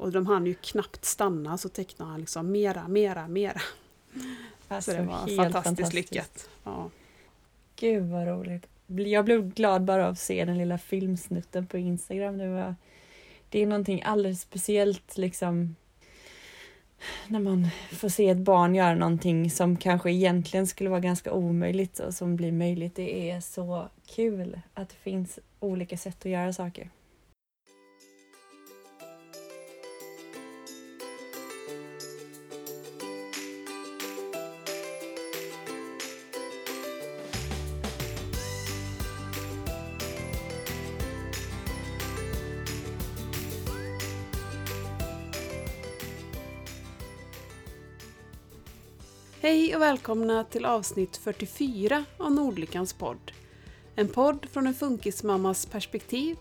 Och de hann ju knappt stanna så tecknade han liksom mera, mera, mera. Alltså, så det var helt fantastiskt, fantastiskt. lyckat. Ja. Gud vad roligt. Jag blev glad bara av att se den lilla filmsnutten på Instagram. Det, var, det är någonting alldeles speciellt liksom när man får se ett barn göra någonting som kanske egentligen skulle vara ganska omöjligt och som blir möjligt. Det är så kul att det finns olika sätt att göra saker. Hej och välkomna till avsnitt 44 av Nordlyckans podd. En podd från en funkismammas perspektiv.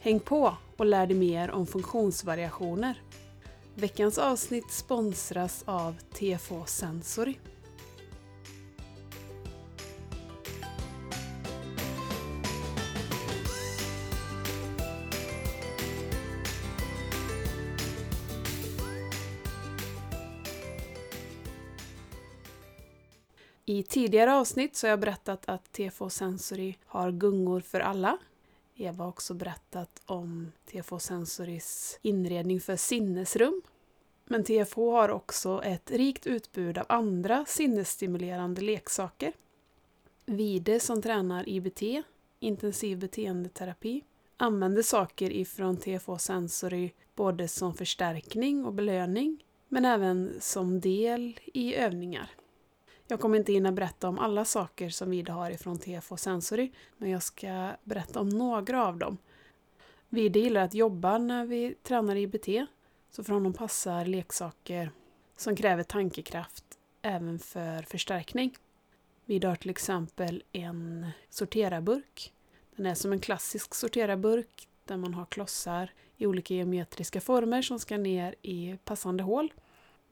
Häng på och lär dig mer om funktionsvariationer. Veckans avsnitt sponsras av TFO Sensory. I tidigare avsnitt så har jag berättat att TFH Sensory har gungor för alla. Eva har också berättat om TFH Sensorys inredning för sinnesrum. Men TFH har också ett rikt utbud av andra sinnesstimulerande leksaker. Vide som tränar IBT, intensiv beteendeterapi, använder saker ifrån TFH Sensory både som förstärkning och belöning, men även som del i övningar. Jag kommer inte hinna berätta om alla saker som Vide har ifrån TFO Sensory, men jag ska berätta om några av dem. Vide gillar att jobba när vi tränar IBT, så för honom passar leksaker som kräver tankekraft även för förstärkning. Vide har till exempel en sorterarburk. Den är som en klassisk sorterarburk där man har klossar i olika geometriska former som ska ner i passande hål.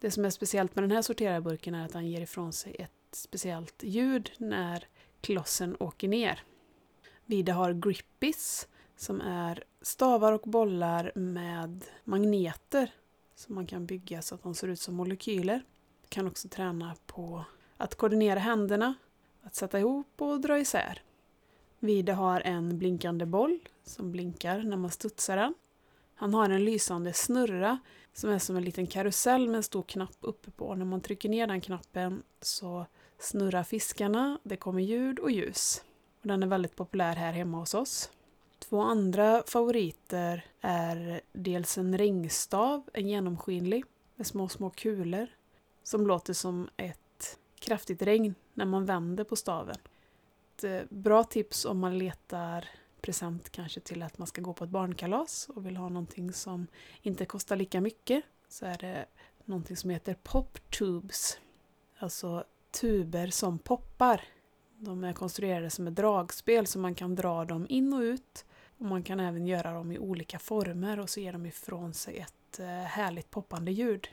Det som är speciellt med den här sorterarburken är att den ger ifrån sig ett speciellt ljud när klossen åker ner. Vide har grippies som är stavar och bollar med magneter som man kan bygga så att de ser ut som molekyler. Du Kan också träna på att koordinera händerna, att sätta ihop och dra isär. Vide har en blinkande boll som blinkar när man studsar den. Han har en lysande snurra som är som en liten karusell med en stor knapp uppe på. När man trycker ner den knappen så snurrar fiskarna, det kommer ljud och ljus. Och den är väldigt populär här hemma hos oss. Två andra favoriter är dels en ringstav, en genomskinlig, med små, små kulor som låter som ett kraftigt regn när man vänder på staven. Ett eh, bra tips om man letar present kanske till att man ska gå på ett barnkalas och vill ha någonting som inte kostar lika mycket så är det någonting som heter Poptubes. Alltså tuber som poppar. De är konstruerade som ett dragspel så man kan dra dem in och ut och man kan även göra dem i olika former och så ger de ifrån sig ett eh, härligt poppande ljud.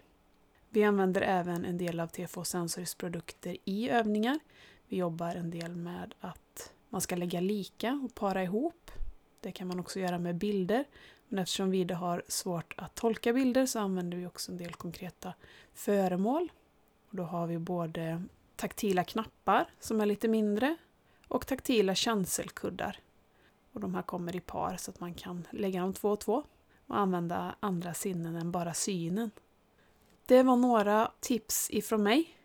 Vi använder även en del av TFO Sensors produkter i övningar. Vi jobbar en del med att man ska lägga lika och para ihop. Det kan man också göra med bilder. Men eftersom vi har svårt att tolka bilder så använder vi också en del konkreta föremål. Och då har vi både taktila knappar som är lite mindre och taktila känselkuddar. Och de här kommer i par så att man kan lägga dem två och två och använda andra sinnen än bara synen. Det var några tips ifrån mig.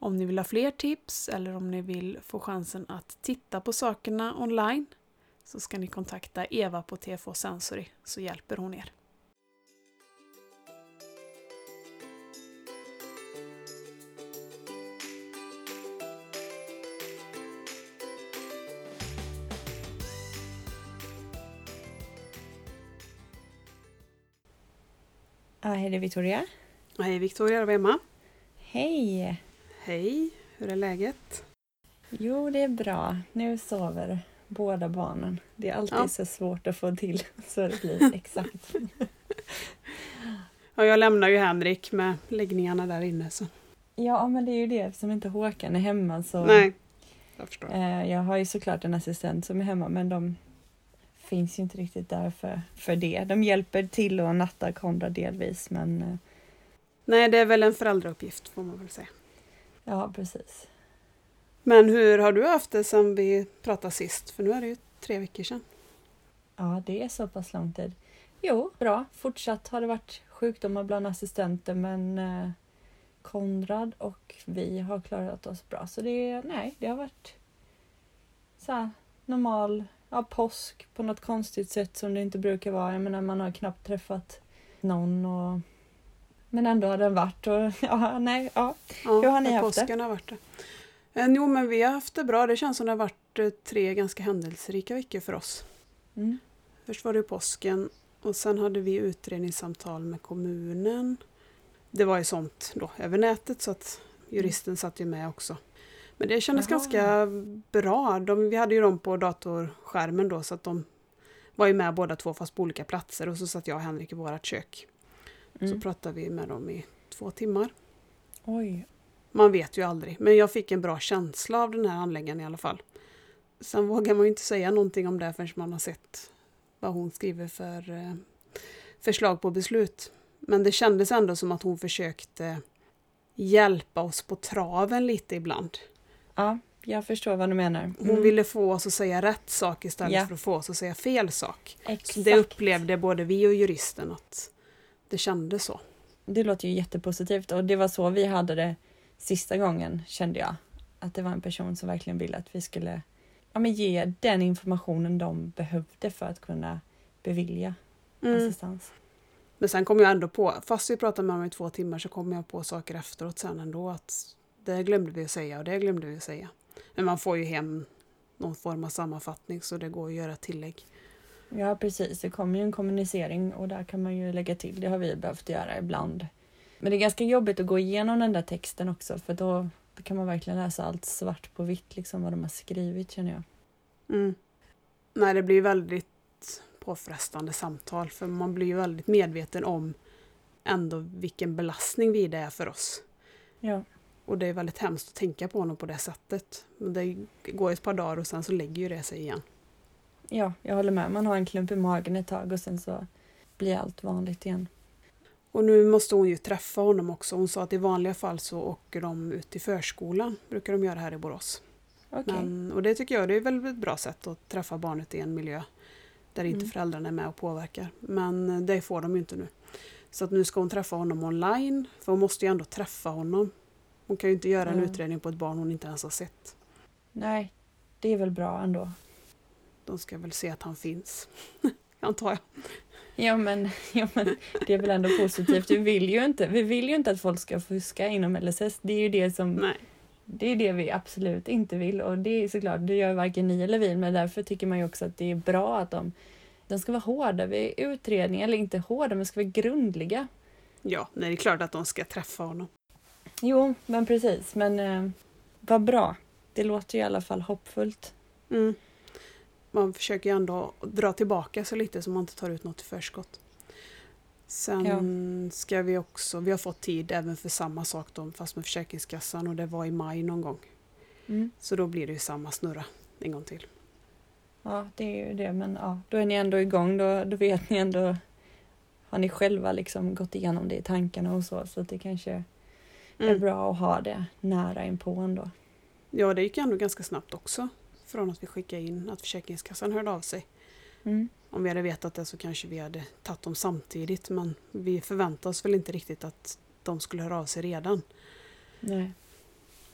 Om ni vill ha fler tips eller om ni vill få chansen att titta på sakerna online så ska ni kontakta Eva på TFH Sensory så hjälper hon er. Ja, hej, det är Victoria. Hej Victoria, är du hemma? Hej! Hej, hur är läget? Jo, det är bra. Nu sover båda barnen. Det är alltid Ja. så svårt att få till så det blir exakt. Ja, jag lämnar ju Henrik med läggningarna där inne. Så. Ja, men det är ju det eftersom inte Håkan är hemma så... Nej, jag förstår. Eh, jag har ju såklart en assistent som är hemma men de finns ju inte riktigt där för, för det. De hjälper till att natta Konrad delvis men eh, Nej, det är väl en föräldrauppgift får man väl säga. Ja precis. Men hur har du haft det sen vi pratade sist? För nu är det ju tre veckor sedan. Ja, det är så pass lång tid. Jo, bra. Fortsatt har det varit sjukdomar bland assistenter men eh, Konrad och vi har klarat oss bra. Så det, nej, det har varit så här, normal ja, påsk på något konstigt sätt som det inte brukar vara. Jag menar, man har knappt träffat någon och men ändå har den varit och ja, nej, ja. Ja, Hur har ni haft det? påsken har varit det. Eh, Jo, men vi har haft det bra. Det känns som det har varit eh, tre ganska händelserika veckor för oss. Mm. Först var det påsken och sen hade vi utredningssamtal med kommunen. Det var ju sånt då över nätet så att juristen satt ju med också. Men det kändes Jaha. ganska bra. De, vi hade ju dem på datorskärmen då så att de var ju med båda två fast på olika platser och så satt jag och Henrik i vårt kök. Så Mm. pratade vi med dem i två timmar. Oj. Man vet ju aldrig, men jag fick en bra känsla av den här handläggaren i alla fall. Sen vågar man ju inte säga någonting om det förrän man har sett vad hon skriver för eh, förslag på beslut. Men det kändes ändå som att hon försökte hjälpa oss på traven lite ibland. Ja, jag förstår vad du menar. Hon Mm. ville få oss att säga rätt sak istället Ja. för att få oss att säga fel sak. Exakt. Så det upplevde både vi och juristen att det kändes så. Det låter ju jättepositivt och det var så vi hade det sista gången kände jag. Att det var en person som verkligen ville att vi skulle ja, men ge den informationen de behövde för att kunna bevilja Mm. assistans. Men sen kom jag ändå på, fast vi pratade med honom i två timmar så kom jag på saker efteråt sen ändå att det glömde vi att säga och det glömde vi att säga. Men man får ju hem någon form av sammanfattning så det går att göra tillägg. Ja precis, det kommer ju en kommunicering och där kan man ju lägga till. Det har vi behövt göra ibland. Men det är ganska jobbigt att gå igenom den där texten också för då, då kan man verkligen läsa allt svart på vitt liksom vad de har skrivit känner jag. Mm. Nej, det blir väldigt påfrestande samtal för man blir ju väldigt medveten om ändå vilken belastning vi det är för oss. Ja, Och det är väldigt hemskt att tänka på honom på det sättet. Men det går ett par dagar och sen så lägger ju det sig igen. Ja jag håller med. Man har en klump i magen ett tag och sen så blir allt vanligt igen. Och nu måste hon ju träffa honom också. Hon sa att i vanliga fall så åker de ut till förskolan. Brukar de göra här i Borås. Okej. Men, och det tycker jag det är väl ett bra sätt att träffa barnet i en miljö där inte Mm. föräldrarna är med och påverkar. Men det får de ju inte nu. Så att nu ska hon träffa honom online. För hon måste ju ändå träffa honom. Hon kan ju inte göra en Mm. utredning på ett barn hon inte ens har sett. Nej, det är väl bra ändå. De ska väl se att han finns. Antar jag. Ja men, ja men det är väl ändå positivt. Vi vill ju inte, vi vill ju inte att folk ska fuska inom LSS. Det är ju det som Nej. Det är det vi absolut inte vill och det är såklart, det gör varken ni eller vi men därför tycker man ju också att det är bra att de, de ska vara hårda vid utredning, eller inte hårda men ska vara grundliga. Ja, nej, det är klart att de ska träffa honom. Jo, men precis, men eh, vad bra. Det låter ju i alla fall hoppfullt. Mm. Man försöker ju ändå dra tillbaka så lite så man inte tar ut något i förskott. Sen ska vi också, vi har fått tid även för samma sak då, fast med Försäkringskassan och det var i maj någon gång. Mm. Så då blir det ju samma snurra en gång till. Ja, det är ju det, men ja, då är ni ändå igång, då, då vet ni ändå, har ni själva liksom gått igenom det i tankarna och så, så det kanske är Mm. bra att ha det nära inpå ändå. Ja, det gick ändå ganska snabbt också. Från att vi skickade in att Försäkringskassan hörde av sig. Mm. Om vi hade vetat det så kanske vi hade tagit dem samtidigt men vi förväntade oss väl inte riktigt att de skulle höra av sig redan. Nej.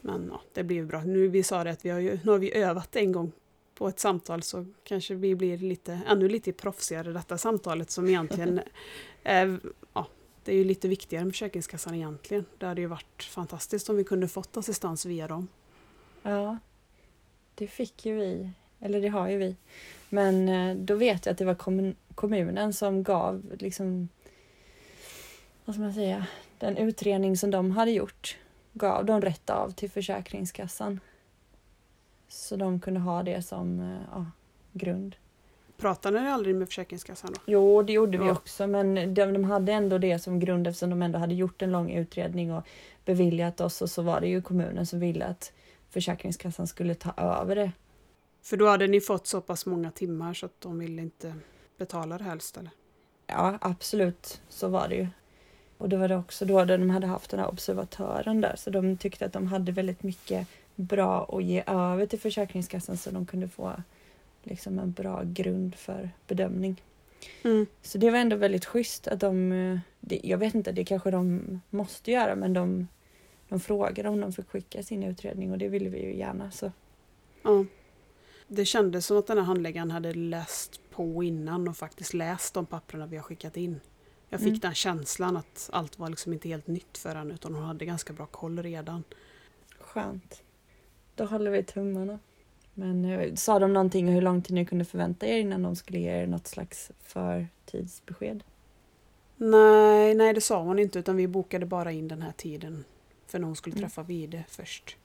Men ja, det ju bra. Nu vi sa det att vi har ju, nu har vi övat en gång på ett samtal så kanske vi blir lite, ännu lite proffsigare i detta samtalet som egentligen är, ja, det är ju lite viktigare med Försäkringskassan egentligen. Det hade ju varit fantastiskt om vi kunde fått assistans via dem. Ja, det fick ju vi. Eller det har ju vi. Men eh, då vet jag att det var kommun- kommunen som gav liksom vad ska man säga, den utredning som de hade gjort gav de rätt av till Försäkringskassan. Så de kunde ha det som eh, ja, grund. Pratade ni aldrig med Försäkringskassan då? Jo, det gjorde vi Ja. också, men de, de hade ändå det som grund eftersom de ändå hade gjort en lång utredning och beviljat oss och så var det ju kommunen som ville att Försäkringskassan skulle ta över det. För då hade ni fått så pass många timmar så att de ville inte betala det helst eller? Ja, absolut, så var det ju. Och då var det också då de hade haft den här observatören där, så de tyckte att de hade väldigt mycket bra att ge över till Försäkringskassan så de kunde få liksom en bra grund för bedömning. Mm. Så det var ändå väldigt schysst att de, eh, jag vet inte, det kanske de måste göra, men de, de frågade om de fick skicka sin utredning och det ville vi ju gärna. Så. Ja. Det kändes som att den här handläggaren hade läst på innan och faktiskt läst de papperna vi har skickat in. Jag fick Mm. den känslan att allt var liksom inte helt nytt för henne utan hon hade ganska bra koll redan. Skönt. Då håller vi tummarna. Men eh, sa de någonting hur lång tid ni kunde förvänta er innan de skulle ge er något slags förtidsbesked? Nej, nej det sa hon inte utan vi bokade bara in den här tiden för när hon skulle Mm. träffa Vide först.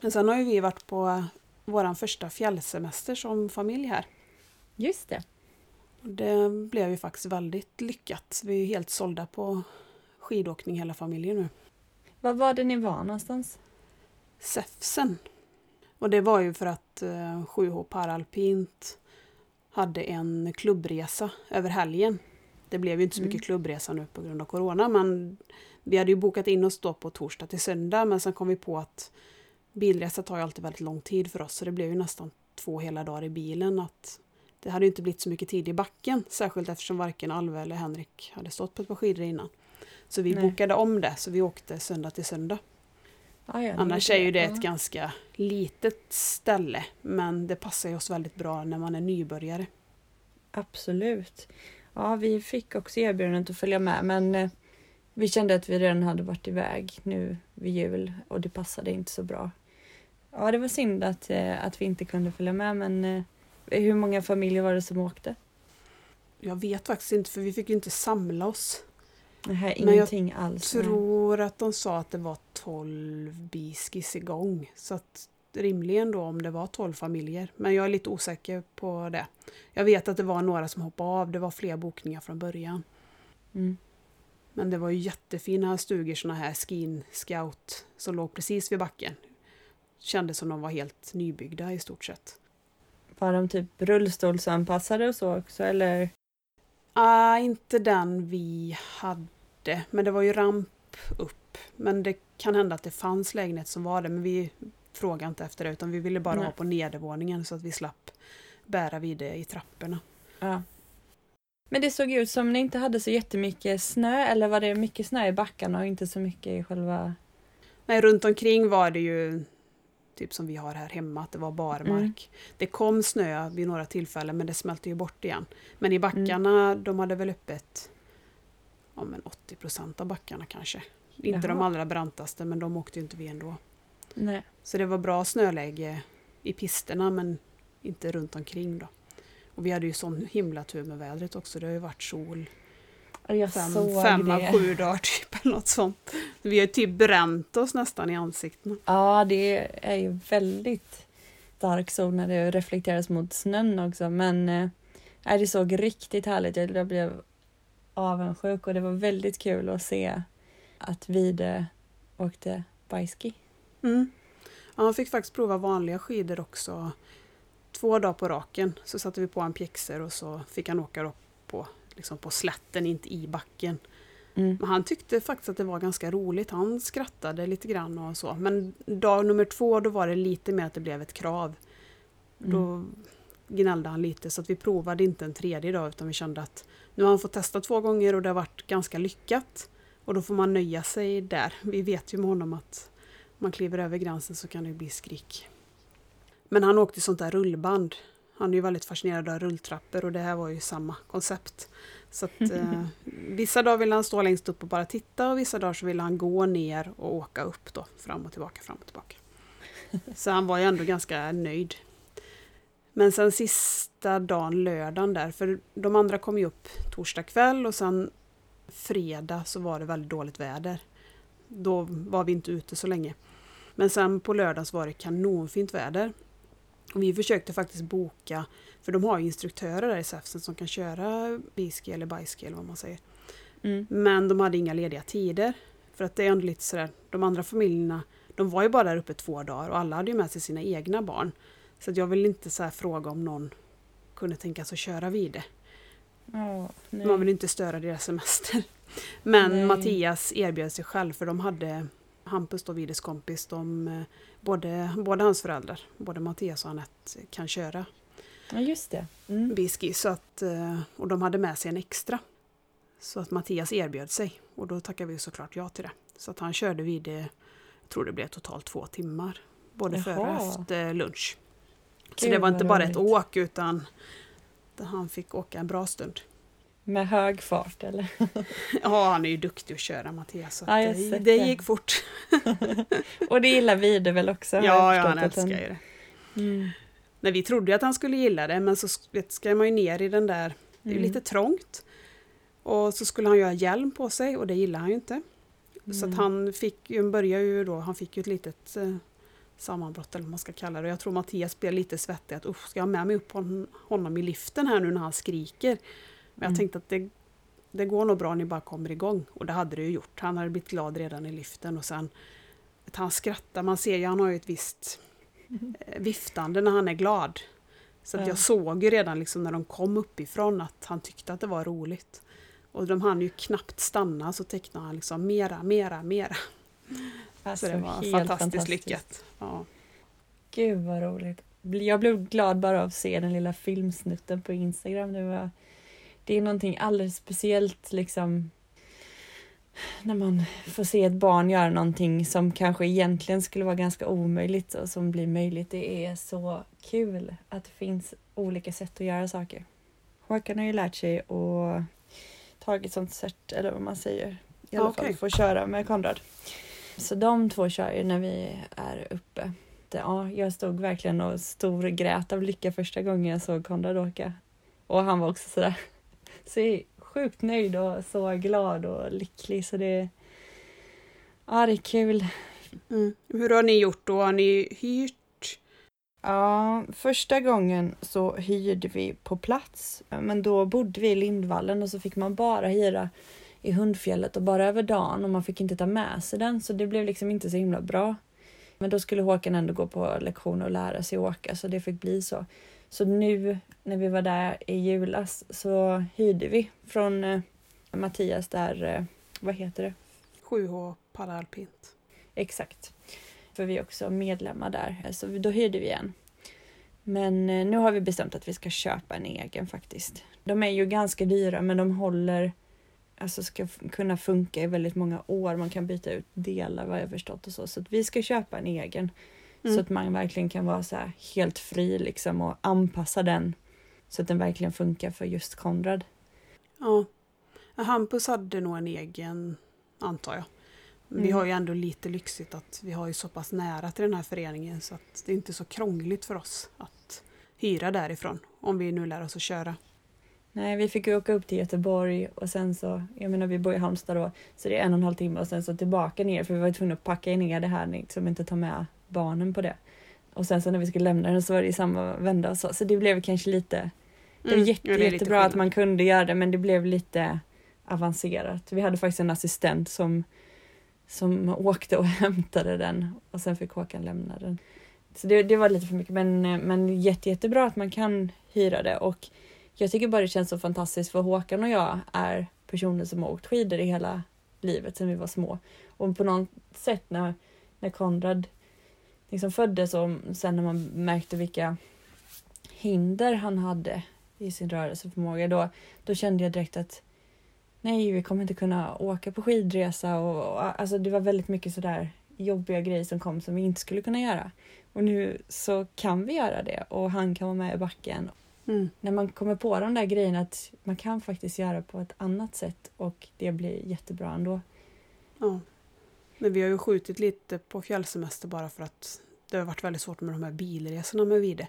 Men sen har ju vi varit på vår första fjällsemester som familj här. Just det. Det blev ju faktiskt väldigt lyckat. Vi är helt sålda på skidåkning hela familjen nu. Var var det ni var någonstans? Säfsen. Och det var ju för att eh, 7H Paralpint hade en klubbresa över helgen. Det blev ju inte så Mm. mycket klubbresa nu på grund av Corona men vi hade ju bokat in oss då på torsdag till söndag men sen kom vi på att bilresa tar ju alltid väldigt lång tid för oss så det blev ju nästan två hela dagar i bilen. Att det hade ju inte blivit så mycket tid i backen särskilt eftersom varken Alve eller Henrik hade stått på ett par skidor innan. Så vi Nej. bokade om det så vi åkte söndag till söndag. Ah, ja, Annars är ju det ett ganska litet ställe men det passar ju oss väldigt bra när man är nybörjare. Absolut. Ja, vi fick också erbjudandet att följa med men eh, vi kände att vi redan hade varit iväg nu vid jul och det passade inte så bra. Ja, det var synd att, eh, att vi inte kunde följa med men eh, hur många familjer var det som åkte? Jag vet faktiskt inte för vi fick ju inte samla oss. Jag ingenting alls. nej. tror att de sa att det var 12 biskis igång. Så att rimligen då om det var 12 familjer. Men jag är lite osäker på det. Jag vet att det var några som hoppade av. Det var fler bokningar från början. Mm. Men det var ju jättefina stugor, såna här skin scout som låg precis vid backen. Kändes som de var helt nybyggda i stort sett. Var de typ rullstolsanpassade och så också eller? Ah, inte den vi hade, men det var ju ramp upp. Men det kan hända att det fanns lägenhet som var det, men vi frågade inte efter det utan vi ville bara Nej. ha på nedervåningen så att vi slapp bära vid det i trapporna. Ja. Men det såg ut som ni inte hade så jättemycket snö eller var det mycket snö i backarna och inte så mycket i själva... Nej, runt omkring var det ju typ som vi har här hemma, att det var barmark. Det kom snö vid några tillfällen men det smälte ju bort igen. Men i backarna, de hade väl öppet ja, men 80 procent av backarna kanske. Inte de Jaha. allra brantaste men de åkte ju inte vi ändå. Nej. Så det var bra snöläge i pisterna men inte runt omkring då. Och vi hade ju sån himla tur med vädret också. Det har ju varit sol Jag fem, fem av sju dagar typ eller något sånt. Vi har ju typ bränt oss nästan i ansiktena. Ja, det är ju väldigt stark sol när det reflekteras mot snön också. Men nej, det såg riktigt härligt ut. Jag blev avundsjuk och det var väldigt kul att se att Vide åkte bikeski. Mm. Ja, han fick faktiskt prova vanliga skidor också. Två dagar på raken så satte vi på en pjäxor och så fick han åka upp på, liksom på slätten, inte i backen. Mm. Men han tyckte faktiskt att det var ganska roligt. Han skrattade lite grann och så. Men dag nummer två då var det lite mer att det blev ett krav. Mm. Då gnällde han lite så att vi provade inte en tredje dag utan vi kände att nu har han fått testa två gånger och det har varit ganska lyckat. Och då får man nöja sig där. Vi vet ju med honom att om man kliver över gränsen så kan det bli skrik. Men han åkte sånt där rullband. Han är ju väldigt fascinerad av rulltrappor och det här var ju samma koncept. Så att, eh, vissa dagar vill han stå längst upp och bara titta och vissa dagar så vill han gå ner och åka upp då. Fram och tillbaka, fram och tillbaka. Så han var ju ändå ganska nöjd. Men sen sista dagen, lördagen där, för de andra kom ju upp torsdag kväll och sen fredag så var det väldigt dåligt väder. Då var vi inte ute så länge. Men sen på lördagen så var det kanonfint väder. Och vi försökte faktiskt boka, för de har ju instruktörer där i Säfsen som kan köra biski eller bajski eller vad man säger. Mm. Men de hade inga lediga tider. För att det är ändå lite sådär, de andra familjerna, de var ju bara där uppe två dagar och alla hade ju med sig sina egna barn. Så jag vill inte så fråga om någon kunde tänka sig att köra vid det. Nej. Man vill inte störa deras semester. Men Nej. Mattias erbjöd sig själv för de hade Hampus då, Vides kompis, de, eh, både, båda hans föräldrar, både Mattias och Anette, kan köra ja, just det. Mm. biski. Så att, eh, och de hade med sig en extra. Så att Mattias erbjöd sig och då tackade vi såklart ja till det. Så att han körde vid det, jag tror det blev totalt två timmar. Både före och Jaha. efter lunch. Så det var inte bara ett åk utan han fick åka en bra stund. Med hög fart eller? Ja, han är ju duktig att köra Mattias. Så Ja, det, det gick fort. Och det gillar Vide väl också? Ja, ja, han älskar ju det. Mm. Nej, vi trodde ju att han skulle gilla det men så sk- ska man ju ner i den där, det är ju Mm. lite trångt. Och så skulle han ju ha hjälm på sig och det gillar han ju inte. Så att Mm. han fick ju, började ju då, han fick ju ett litet eh, sammanbrott eller vad man ska kalla det. Jag tror Mattias blev lite svettig att usch, ska jag ha med mig upp hon, honom i liften här nu när han skriker? Men jag Mm. tänkte att det, det går nog bra, ni bara kommer igång. Och det hade det ju gjort. Han hade blivit glad redan i liften och sen att han skrattar, man ser ju, han har ju ett visst eh, viftande när han är glad. Så att Ja. jag såg ju redan liksom när de kom uppifrån att han tyckte att det var roligt. Och de hann ju knappt stanna så tecknade han liksom mera, mera, mera. Alltså, Så det var helt fantastiskt, fantastiskt. lyckat. Ja. Gud vad roligt. Jag blev glad bara av att se den lilla filmsnutten på Instagram. Det, var, det är någonting alldeles speciellt liksom när man får se ett barn göra någonting som kanske egentligen skulle vara ganska omöjligt och som blir möjligt. Det är så kul att det finns olika sätt att göra saker. Håkan har ju lärt sig och tagit sånt cert, eller vad man säger. I alla Okej. fall få köra med Konrad. Så de två kör ju när vi är uppe. Det- Ja, jag stod verkligen och storgrät av lycka första gången jag såg Konrad åka. Och han var också sådär så sjukt nöjd och så glad och lycklig så det... Ja, det är kul. Mm. Hur har ni gjort då? Har ni hyrt? Ja, första gången så hyrde vi på plats. Men då bodde vi i Lindvallen och så fick man bara hyra i Hundfjället och bara över dagen och man fick inte ta med sig den så det blev liksom inte så himla bra. Men då skulle Håkan ändå gå på lektioner och lära sig åka så det fick bli så. Så nu när vi var där i julas så hyrde vi från eh, Mattias där, eh, vad heter det? 7H paralpint. Exakt. För vi är också medlemmar där, så då hyrde vi en. Men eh, nu har vi bestämt att vi ska köpa en egen faktiskt. De är ju ganska dyra men de håller, alltså ska kunna funka i väldigt många år. Man kan byta ut delar vad jag förstått och så. Så att vi ska köpa en egen. Så Mm. att man verkligen kan vara så helt fri liksom och anpassa den så att den verkligen funkar för just Konrad. Ja. Hampus hade nog en egen, antar jag. Vi Mm. har ju ändå lite lyxigt att vi har ju så pass nära till den här föreningen så att det är inte så krångligt för oss att hyra därifrån. Om vi nu lär oss att köra. Nej, vi fick ju åka upp till Göteborg och sen så, jag menar vi bor i Halmstad då, så det är en och en halv timme och sen så tillbaka ner för vi var tvungna att packa ner det här liksom inte ta med barnen på det. Och sen så när vi skulle lämna den så var det i samma vända och så, så det blev kanske lite, det var Mm, jätte, det jättebra att man kunde göra det men det blev lite avancerat. Vi hade faktiskt en assistent som, som åkte och hämtade den och sen fick Håkan lämna den. Så det, det var lite för mycket men, men jätte, jättebra att man kan hyra det och jag tycker bara det känns så fantastiskt för Håkan och jag är personer som har åkt skidor i hela livet sedan vi var små. Och på något sätt när, när Konrad liksom föddes och sen när man märkte vilka hinder han hade i sin rörelseförmåga då, då kände jag direkt att nej, vi kommer inte kunna åka på skidresa och, och alltså det var väldigt mycket sådär jobbiga grejer som kom som vi inte skulle kunna göra. Och nu så kan vi göra det och han kan vara med i backen Mm. när man kommer på de där grejerna att man kan faktiskt göra på ett annat sätt och det blir jättebra ändå. Ja. Men vi har ju skjutit lite på fjällsemester bara för att det har varit väldigt svårt med de här bilresorna med Vide.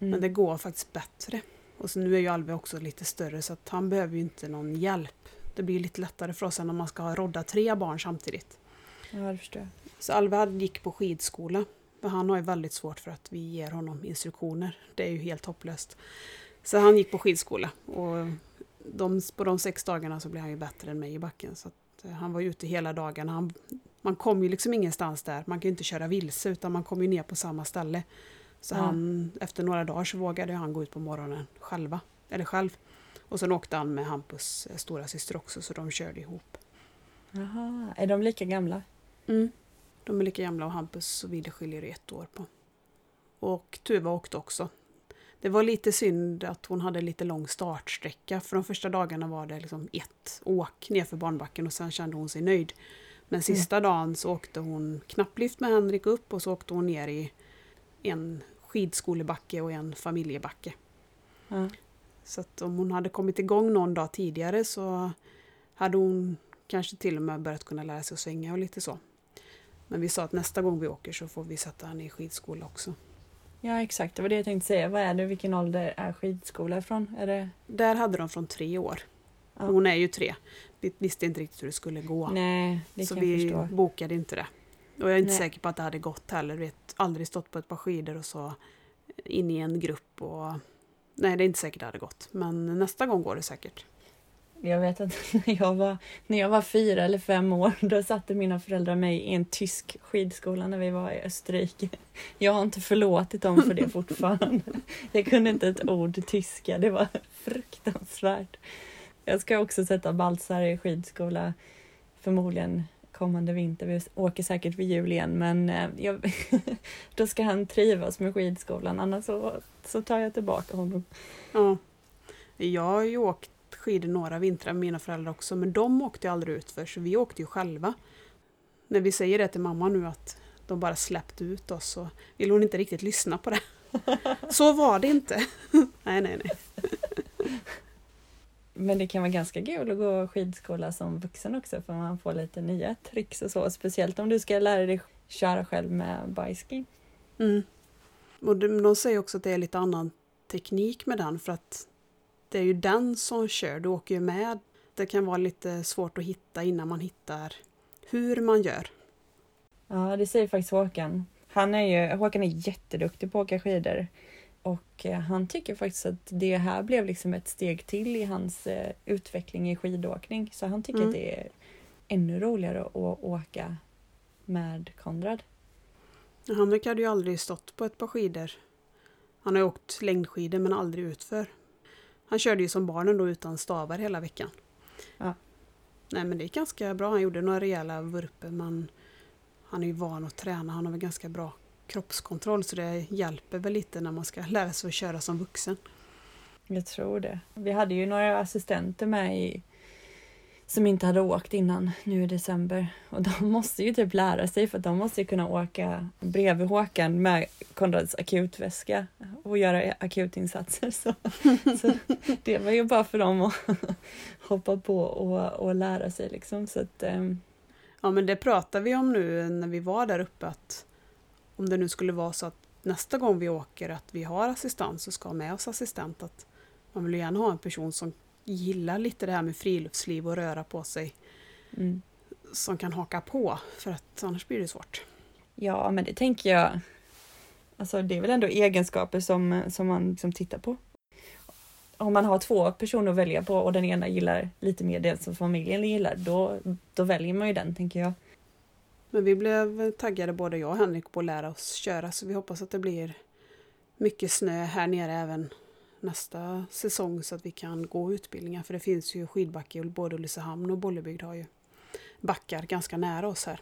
Mm. Men det går faktiskt bättre. Och så nu är ju Alve också lite större så att han behöver ju inte någon hjälp. Det blir lite lättare för oss än om man ska rodda tre barn samtidigt. Ja, det förstår jag. Så Alve gick på skidskola Men han har ju väldigt svårt för att vi ger honom instruktioner. Det är ju helt hopplöst. Så han gick på skidskola och de, på de sex dagarna så blev han ju bättre än mig i backen. Så eh, han var ute hela dagen. Han, man kom ju liksom ingenstans där. Man kan ju inte köra vilse utan man kommer ju ner på samma ställe. Så Ja. han, efter några dagar så vågade han gå ut på morgonen själva. Eller själv. Och sen åkte han med Hampus eh, stora syster också så de körde ihop. Jaha, är de lika gamla? Mm. De är lika gamla och Hampus och Wille skiljer ett år på. Och Tuva åkte också. Det var lite synd att hon hade lite lång startsträcka för de första dagarna var det liksom ett åk nerför barnbacken och sen kände hon sig nöjd. Men sista dagen så åkte hon knapplift med Henrik upp och så åkte hon ner i en skidskolebacke och en familjebacke. Ja. Så att om hon hade kommit igång någon dag tidigare så hade hon kanske till och med börjat kunna lära sig att svänga och lite så. Men vi sa att nästa gång vi åker så får vi sätta henne i skidskola också. ja, exakt. Det var det jag tänkte säga. Vad är det? Vilken ålder är skidskola ifrån? Är det... Där hade de från tre år. Ja. Hon är ju tre. Vi visste inte riktigt hur det skulle gå. Nej, det så kan vi förstå. bokade inte det. Och jag är inte Nej. säker på att det hade gått heller. Vi har aldrig stått på ett par skidor och så in i en grupp. Och... Nej, det är inte säkert det hade gått. Men nästa gång går det säkert. Jag vet att när jag, var, när jag var fyra eller fem år, då satte mina föräldrar mig i en tysk skidskola när vi var i Österrike. Jag har inte förlåtit dem för det fortfarande. Jag kunde inte ett ord tyska, det var fruktansvärt. Jag ska också sätta Baltzar i skidskola, förmodligen kommande vinter. Vi åker säkert vid jul igen, men eh, jag, då ska han trivas med skidskolan, annars så, så tar jag tillbaka honom. Ja. Jag har ju åkt skidor några vintrar med mina föräldrar också, men de åkte ju aldrig ut för så vi åkte ju själva. När vi säger det till mamma nu att de bara släppte ut oss så vill hon inte riktigt lyssna på det. Så var det inte. nej, nej, nej. Men det kan vara ganska kul att gå skidskola som vuxen också för man får lite nya tricks och så. Speciellt om du ska lära dig köra själv med biking. Mm. Och de, de säger också att det är lite annan teknik med den för att det är ju den som kör, du åker ju med. Det kan vara lite svårt att hitta innan man hittar hur man gör. Ja, det säger faktiskt Håkan. Han är ju, Håkan är jätteduktig på att åka skidor. Och eh, han tycker faktiskt att det här blev liksom ett steg till i hans eh, utveckling i skidåkning. Så han tycker Mm. att det är ännu roligare att åka med Konrad. Henrik hade ju aldrig stått på ett par skidor. Han har ju åkt längdskidor men aldrig utför. Han körde ju som barnen då utan stavar hela veckan. Ja. Nej men det är ganska bra. Han gjorde några rejäla vurper men han är ju van att träna. Han har väl ganska bra kroppskontroll så det hjälper väl lite när man ska lära sig att köra som vuxen. Jag tror det. Vi hade ju några assistenter med i, som inte hade åkt innan nu i december. Och de måste ju typ lära sig för att de måste ju kunna åka bredvid Håkan med Konrads akutväska och göra akutinsatser. Så, så det var ju bara för dem att hoppa på och, och lära sig liksom. Så att, um... Ja men det pratade vi om nu när vi var där uppe att om det nu skulle vara så att nästa gång vi åker att vi har assistans och ska ha med oss assistent att man vill gärna ha en person som gillar lite det här med friluftsliv och röra på sig mm. som kan haka på för att annars blir det svårt. Ja, men det tänker jag. Alltså det är väl ändå egenskaper som, som man liksom tittar på. Om man har två personer att välja på och den ena gillar lite mer det som familjen gillar, då, då väljer man ju den tänker jag. Men vi blev taggade både jag och Henrik på att lära oss köra så vi hoppas att det blir mycket snö här nere även nästa säsong så att vi kan gå utbildningar för det finns ju skidbacke i både Ulricehamn och Bollebygd har ju backar ganska nära oss här.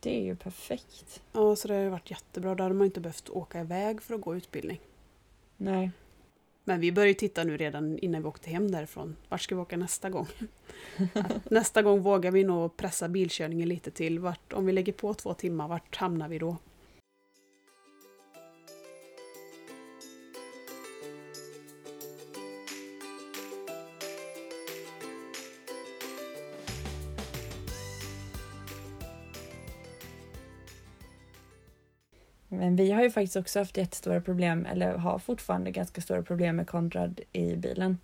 Det är ju perfekt. Ja, så det har varit jättebra. Då hade man inte behövt åka iväg för att gå utbildning. Nej, Men vi började titta nu redan innan vi åkte hem därifrån. Vart ska vi åka nästa gång? Nästa gång vågar vi nog pressa bilkörningen lite till. Vart, om vi lägger på två timmar, vart hamnar vi då? Men vi har ju faktiskt också haft jättestora problem, eller har fortfarande ganska stora problem med Konrad i bilen.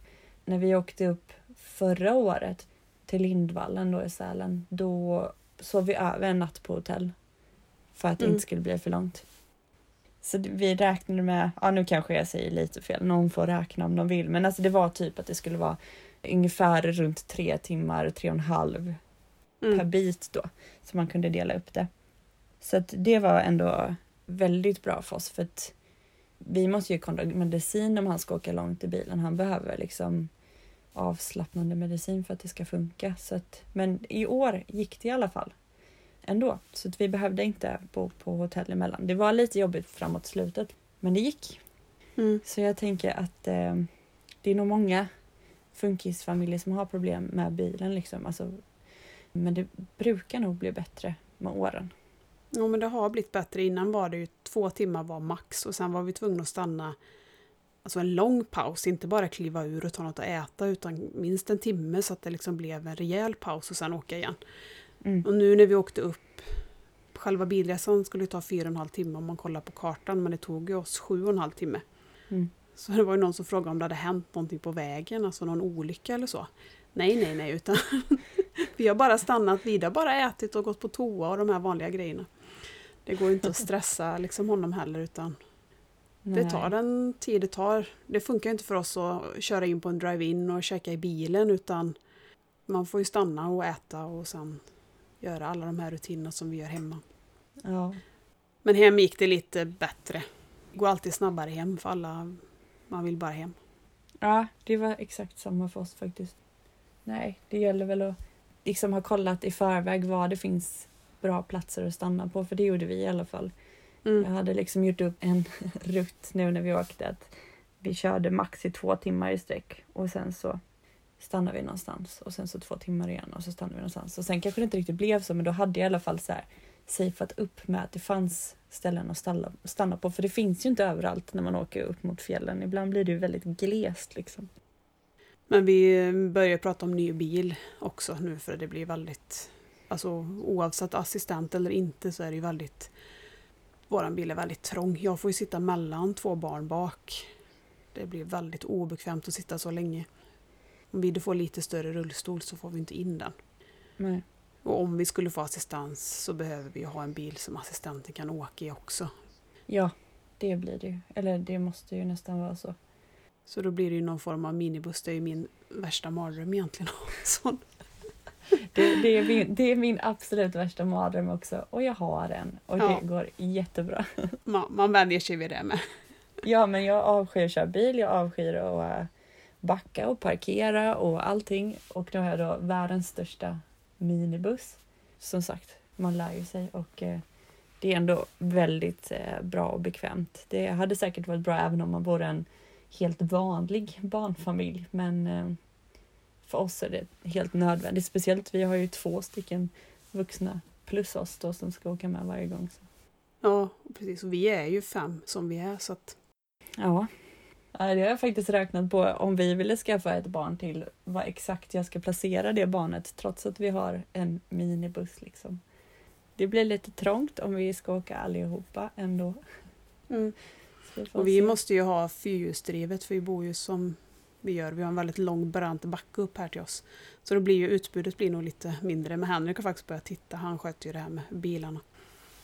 När vi åkte upp förra året till Lindvallen då i Sälen, då sov vi över en natt på hotell. För att det Mm. inte skulle bli för långt. Så vi räknade med, ja nu kanske jag säger lite fel, någon får räkna om de vill, men alltså det var typ att det skulle vara ungefär runt tre timmar, tre och en halv per Mm. bit då, så man kunde dela upp det. Så att det var ändå väldigt bra för oss för att vi måste ju kolla medicin om han ska åka långt i bilen. Han behöver liksom avslappnande medicin för att det ska funka. Så att, men i år gick det i alla fall ändå, så att vi behövde inte bo på hotell emellan. Det var lite jobbigt framåt slutet, men det gick. Mm. Så jag tänker att eh, det är nog många funkisfamiljer som har problem med bilen. Liksom. Alltså, men det brukar nog bli bättre med åren. Jo, men det har blivit bättre. Innan var det ju två timmar var max och sen var vi tvungna att stanna alltså en lång paus, inte bara kliva ur och ta något att äta utan minst en timme så att det liksom blev en rejäl paus och sen åka igen. Mm. Och nu när vi åkte upp, själva bilresan skulle ta fyra och en halv timme om man kollar på kartan men det tog ju oss sju och en halv timme. Mm. Så det var ju någon som frågade om det hade hänt någonting på vägen, alltså någon olycka eller så. Nej, nej, nej, utan vi har bara stannat, vi har bara ätit och gått på toa och de här vanliga grejerna. Det går inte att stressa liksom honom heller utan det Nej. tar den tid det tar. Det funkar inte för oss att köra in på en drive-in och käka i bilen utan man får ju stanna och äta och sen göra alla de här rutinerna som vi gör hemma. Ja. Men hem gick det lite bättre. Det går alltid snabbare hem för alla, man vill bara hem. ja, det var exakt samma för oss faktiskt. Nej, det gäller väl att liksom ha kollat i förväg var det finns bra platser att stanna på, för det gjorde vi i alla fall. Jag Mm. hade liksom gjort upp en rutt nu när vi åkte att vi körde max i två timmar i sträck och sen så stannade vi någonstans och sen så två timmar igen och så stannade vi någonstans. Och sen kanske det inte riktigt blev så men då hade jag i alla fall så här safeat upp med att det fanns ställen att stanna, stanna på för det finns ju inte överallt när man åker upp mot fjällen. Ibland blir det ju väldigt glest liksom. Men vi börjar prata om ny bil också nu för det blir väldigt, alltså oavsett assistent eller inte så är det ju väldigt, våran bil är väldigt trång. Jag får ju sitta mellan två barn bak. Det blir väldigt obekvämt att sitta så länge. Om vi får lite större rullstol så får vi inte in den. Nej. Och om vi skulle få assistans så behöver vi ha en bil som assistenten kan åka i också. Ja, det blir det ju. Eller det måste ju nästan vara så. Så då blir det ju någon form av minibuss. Det är ju min värsta mardröm egentligen. sån. Det, det, är min, det är min absolut värsta mardröm också och jag har en och Ja. det går jättebra. Man, man vänjer sig vid det med. Ja, men jag avskyr att köra bil, jag avskyr att eh, backa och parkera och allting. Och nu har jag då världens största minibuss. Som sagt, man lär ju sig och eh, det är ändå väldigt eh, bra och bekvämt. Det hade säkert varit bra även om man vore en helt vanlig barnfamilj, men för oss är det helt nödvändigt. Speciellt vi har ju två stycken vuxna plus oss då som ska åka med varje gång. Så. Ja, precis. Och vi är ju fem som vi är. Så att, Ja. Det har jag faktiskt räknat på om vi ville skaffa ett barn till vad exakt jag ska placera det barnet trots att vi har en minibuss liksom. Det blir lite trångt om vi ska åka allihopa ändå. Så får och vi se. måste ju ha fyrhjulsdrivet för vi bor ju som vi gör. Vi har en väldigt lång brant backe upp här till oss. Så då blir ju utbudet blir nog lite mindre. Men Henrik har faktiskt börjat titta. Han sköter ju det här med bilarna.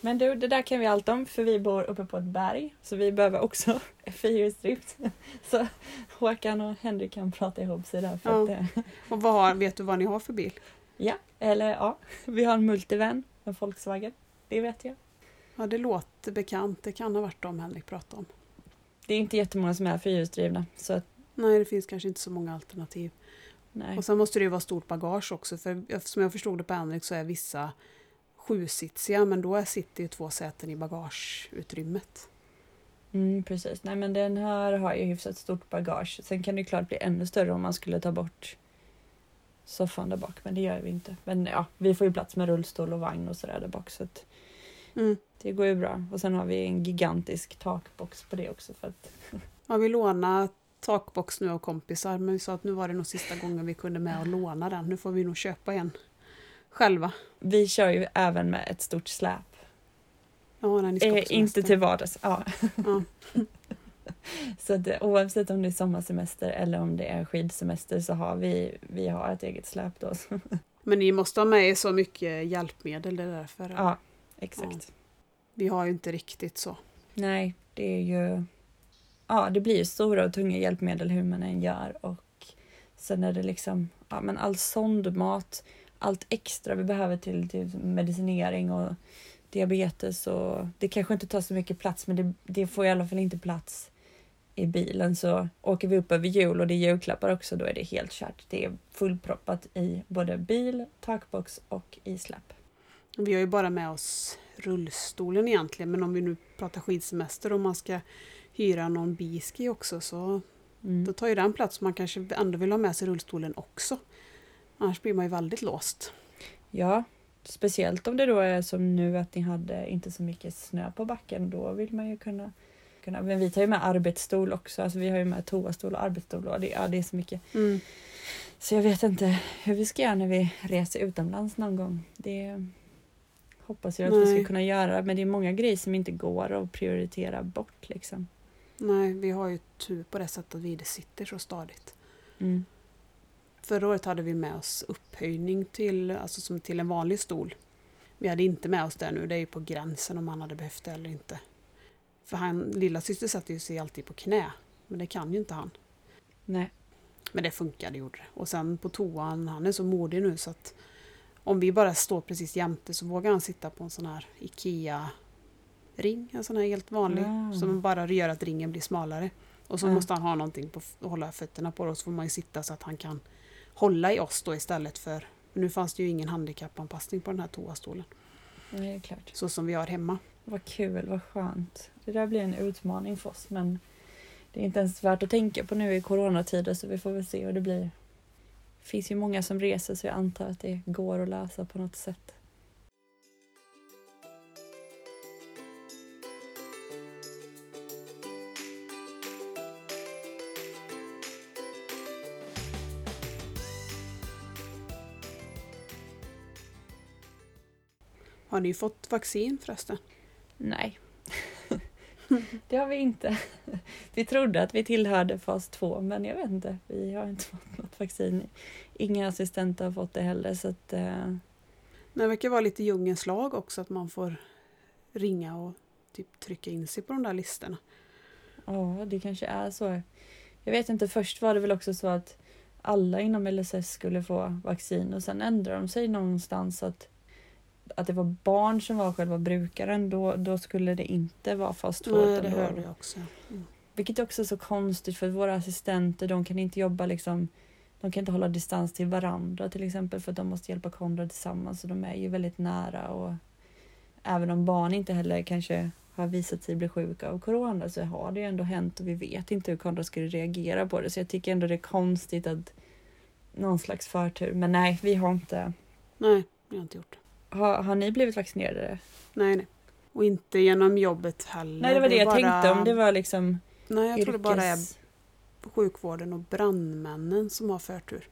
Men du, det där kan vi allt om för vi bor uppe på ett berg så vi behöver också fyrhjulsdrift. Så Håkan och Henrik kan prata ihop sig där. För Ja. att, eh, Och vad har, vet du vad ni har för bil? ja, eller ja, vi har en multivan, en Volkswagen. Det vet jag. Ja, det låter bekant. Det kan ha varit dem Henrik pratade om. Det är inte jättemånga som är fyrhjulsdrivna så att, Nej, det finns kanske inte så många alternativ. nej. Och sen måste det ju vara stort bagage också. För som jag förstod det på Henrik så är vissa sjusitsiga. Men då sitter ju två säten i bagageutrymmet. Mm, precis. Nej men den här har ju hyfsat stort bagage. Sen kan det ju klart bli ännu större om man skulle ta bort soffan där bak. Men det gör vi inte. Men ja, vi får ju plats med rullstol och vagn och sådär där bak. Så att Mm. det går ju bra. Och sen har vi en gigantisk takbox på det också. För att, Ja, vi lånade takbox nu av kompisar. Men vi sa att nu var det nog sista gången vi kunde med och låna den. Nu får vi nog köpa en själva. vi kör ju även med ett stort släp. Ja, när ni ska Eh, inte till vardags. Ja. Ja. Så att, eh, oavsett om det är sommarsemester eller om det är skidsemester så har vi, vi har ett eget släp då. Men ni måste ha med er så mycket hjälpmedel. Det är därför. ja, exakt. Vi har ju inte riktigt så. Nej, det är ju... Ja, det blir ju stora och tunga hjälpmedel hur man än gör och sen är det liksom, ja men all sondmat, allt extra vi behöver till, till medicinering och diabetes och det kanske inte tar så mycket plats men det, det får i alla fall inte plats i bilen så åker vi upp över jul och det är julklappar också då är det helt kört. Det är fullproppat i både bil, takbox och i. Vi har ju bara med oss rullstolen egentligen men om vi nu pratar skidsemester och man ska hyra någon biski också så mm. då tar ju den plats. Man kanske ändå vill ha med sig rullstolen också. Annars blir man ju väldigt låst. Ja, speciellt om det då är som nu att ni hade inte så mycket snö på backen. Då vill man ju kunna kunna. Men vi tar ju med arbetsstol också. Alltså vi har ju med toastol och arbetsstol och det, ja, det är så mycket. Mm. Så jag vet inte hur vi ska göra när vi reser utomlands någon gång. Det hoppas jag att Nej. vi ska kunna göra. Men det är många grejer som inte går att prioritera bort liksom. Nej, vi har ju tur på det sättet att vi sitter så stadigt. Mm. Förra året hade vi med oss upphöjning till, alltså som till en vanlig stol. Vi hade inte med oss det nu, det är ju på gränsen om han hade behövt det eller inte. För han, lilla syster satte ju sig alltid på knä. Men det kan ju inte han. Nej. Men det funkade gjorde det. Och sen på toan, han är så modig nu så att om vi bara står precis jämte så vågar han sitta på en sån här IKEA ring, en sån här helt vanlig, mm. som bara gör att ringen blir smalare. Och så mm. måste han ha någonting på att hålla fötterna på och så får man ju sitta så att han kan hålla i oss då istället för nu fanns det ju ingen handikappanpassning på den här toastolen. Nej, klart. Så som vi har hemma. Vad kul, vad skönt. Det där blir en utmaning för oss men det är inte ens värt att tänka på nu i coronatider så vi får väl se hur det blir. Det finns ju många som reser så jag antar att det går att lösa på något sätt. Har ni fått vaccin förresten? Nej. det har vi inte. Vi trodde att vi tillhörde fas 2 men jag vet inte. Vi har inte fått något vaccin. Inga assistenter har fått det heller så att... Uh... Det verkar vara lite djungelns lag också att man får ringa och typ trycka in sig på de där listorna. Ja, det kanske är så. Jag vet inte, först var det väl också så att alla inom LSS skulle få vaccin och sen ändrade de sig någonstans att att det var barn som var själva brukaren, då, då skulle det inte vara fas 2. Nej, det hörde jag också. Mm. Vilket också är så konstigt för våra assistenter, de kan inte jobba liksom de kan inte hålla distans till varandra till exempel för att de måste hjälpa Konrad tillsammans och de är ju väldigt nära och även om barn inte heller kanske har visat sig bli sjuka av corona så har det ju ändå hänt och vi vet inte hur Konrad skulle reagera på det så jag tycker ändå det är konstigt att någon slags förtur men nej vi har inte. Nej, vi har inte gjort det. Har, har ni blivit vaccinerade? Nej, nej. Och inte genom jobbet heller. Nej, det var det, det jag bara... tänkte om det var liksom Nej, jag yrkes... tror det bara är sjukvården och brandmännen som har förtur.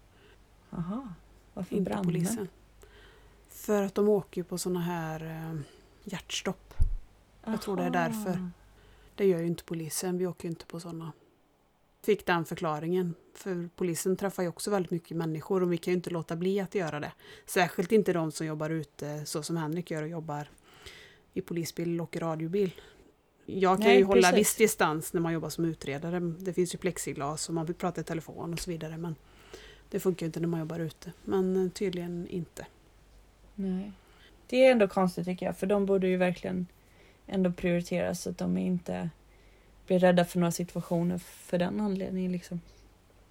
Aha. Varför inte brandmän? polisen. För att de åker ju på såna här eh, hjärtstopp. Aha. Jag tror det är därför. Det gör ju inte polisen. Vi åker ju inte på såna fick den förklaringen. För polisen träffar ju också väldigt mycket människor och vi kan ju inte låta bli att göra det. Särskilt inte de som jobbar ute så som Henrik gör och jobbar i polisbil och radiobil. Jag kan Nej, ju hålla viss distans när man jobbar som utredare. Det finns ju plexiglas och man vill prata i telefon och så vidare. Men det funkar ju inte när man jobbar ute. Men tydligen inte. Nej. Det är ändå konstigt tycker jag för de borde ju verkligen ändå prioriteras så att de inte blir rädda för några situationer för den anledningen. Liksom.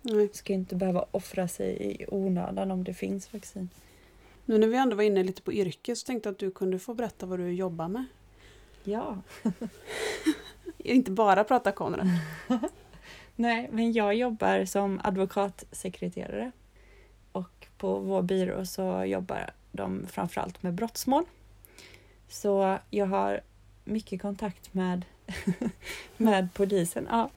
Nej. Ska inte behöva offra sig i onödan om det finns vaccin. Nu när vi ändå var inne lite på yrke så tänkte jag att du kunde få berätta vad du jobbar med. Ja. inte bara prata Konrad. Nej, men jag jobbar som advokatsekreterare. Och på vår byrå så jobbar de framförallt med brottsmål. Så jag har mycket kontakt med med polisen. Ja.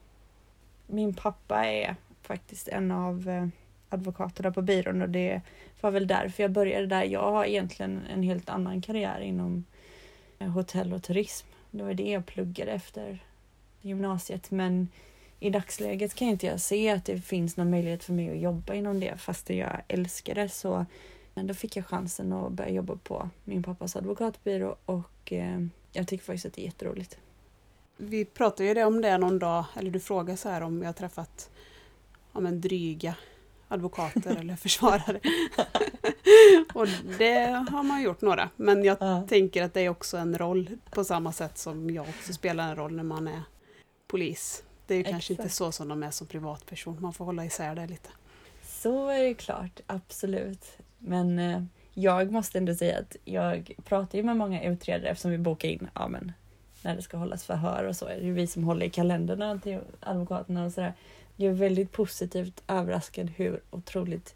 Min pappa är faktiskt en av eh, advokaterna på byrån och det var väl därför jag började där. Jag har egentligen en helt annan karriär inom eh, hotell och turism. Det var det jag pluggade efter gymnasiet men i dagsläget kan inte jag se att det finns någon möjlighet för mig att jobba inom det fast jag älskar det så eh, då fick jag chansen att börja jobba på min pappas advokatbyrå och jag tycker faktiskt att det är jätteroligt. Vi pratade ju det om det någon dag, eller du frågade så här om jag träffat ja, men dryga advokater eller försvarare. och det har man gjort några. Men jag Ja. tänker att det är också en roll på samma sätt som jag också spelar en roll när man är polis. Det är ju kanske inte så som de är som privatperson. Man får hålla isär det lite. Så är det klart, absolut. Men eh, jag måste ändå säga att jag pratar ju med många utredare eftersom vi bokar in ja, men, när det ska hållas förhör och så. är det ju vi som håller i kalendrarna till advokaterna och sådär. Jag är väldigt positivt överraskad hur otroligt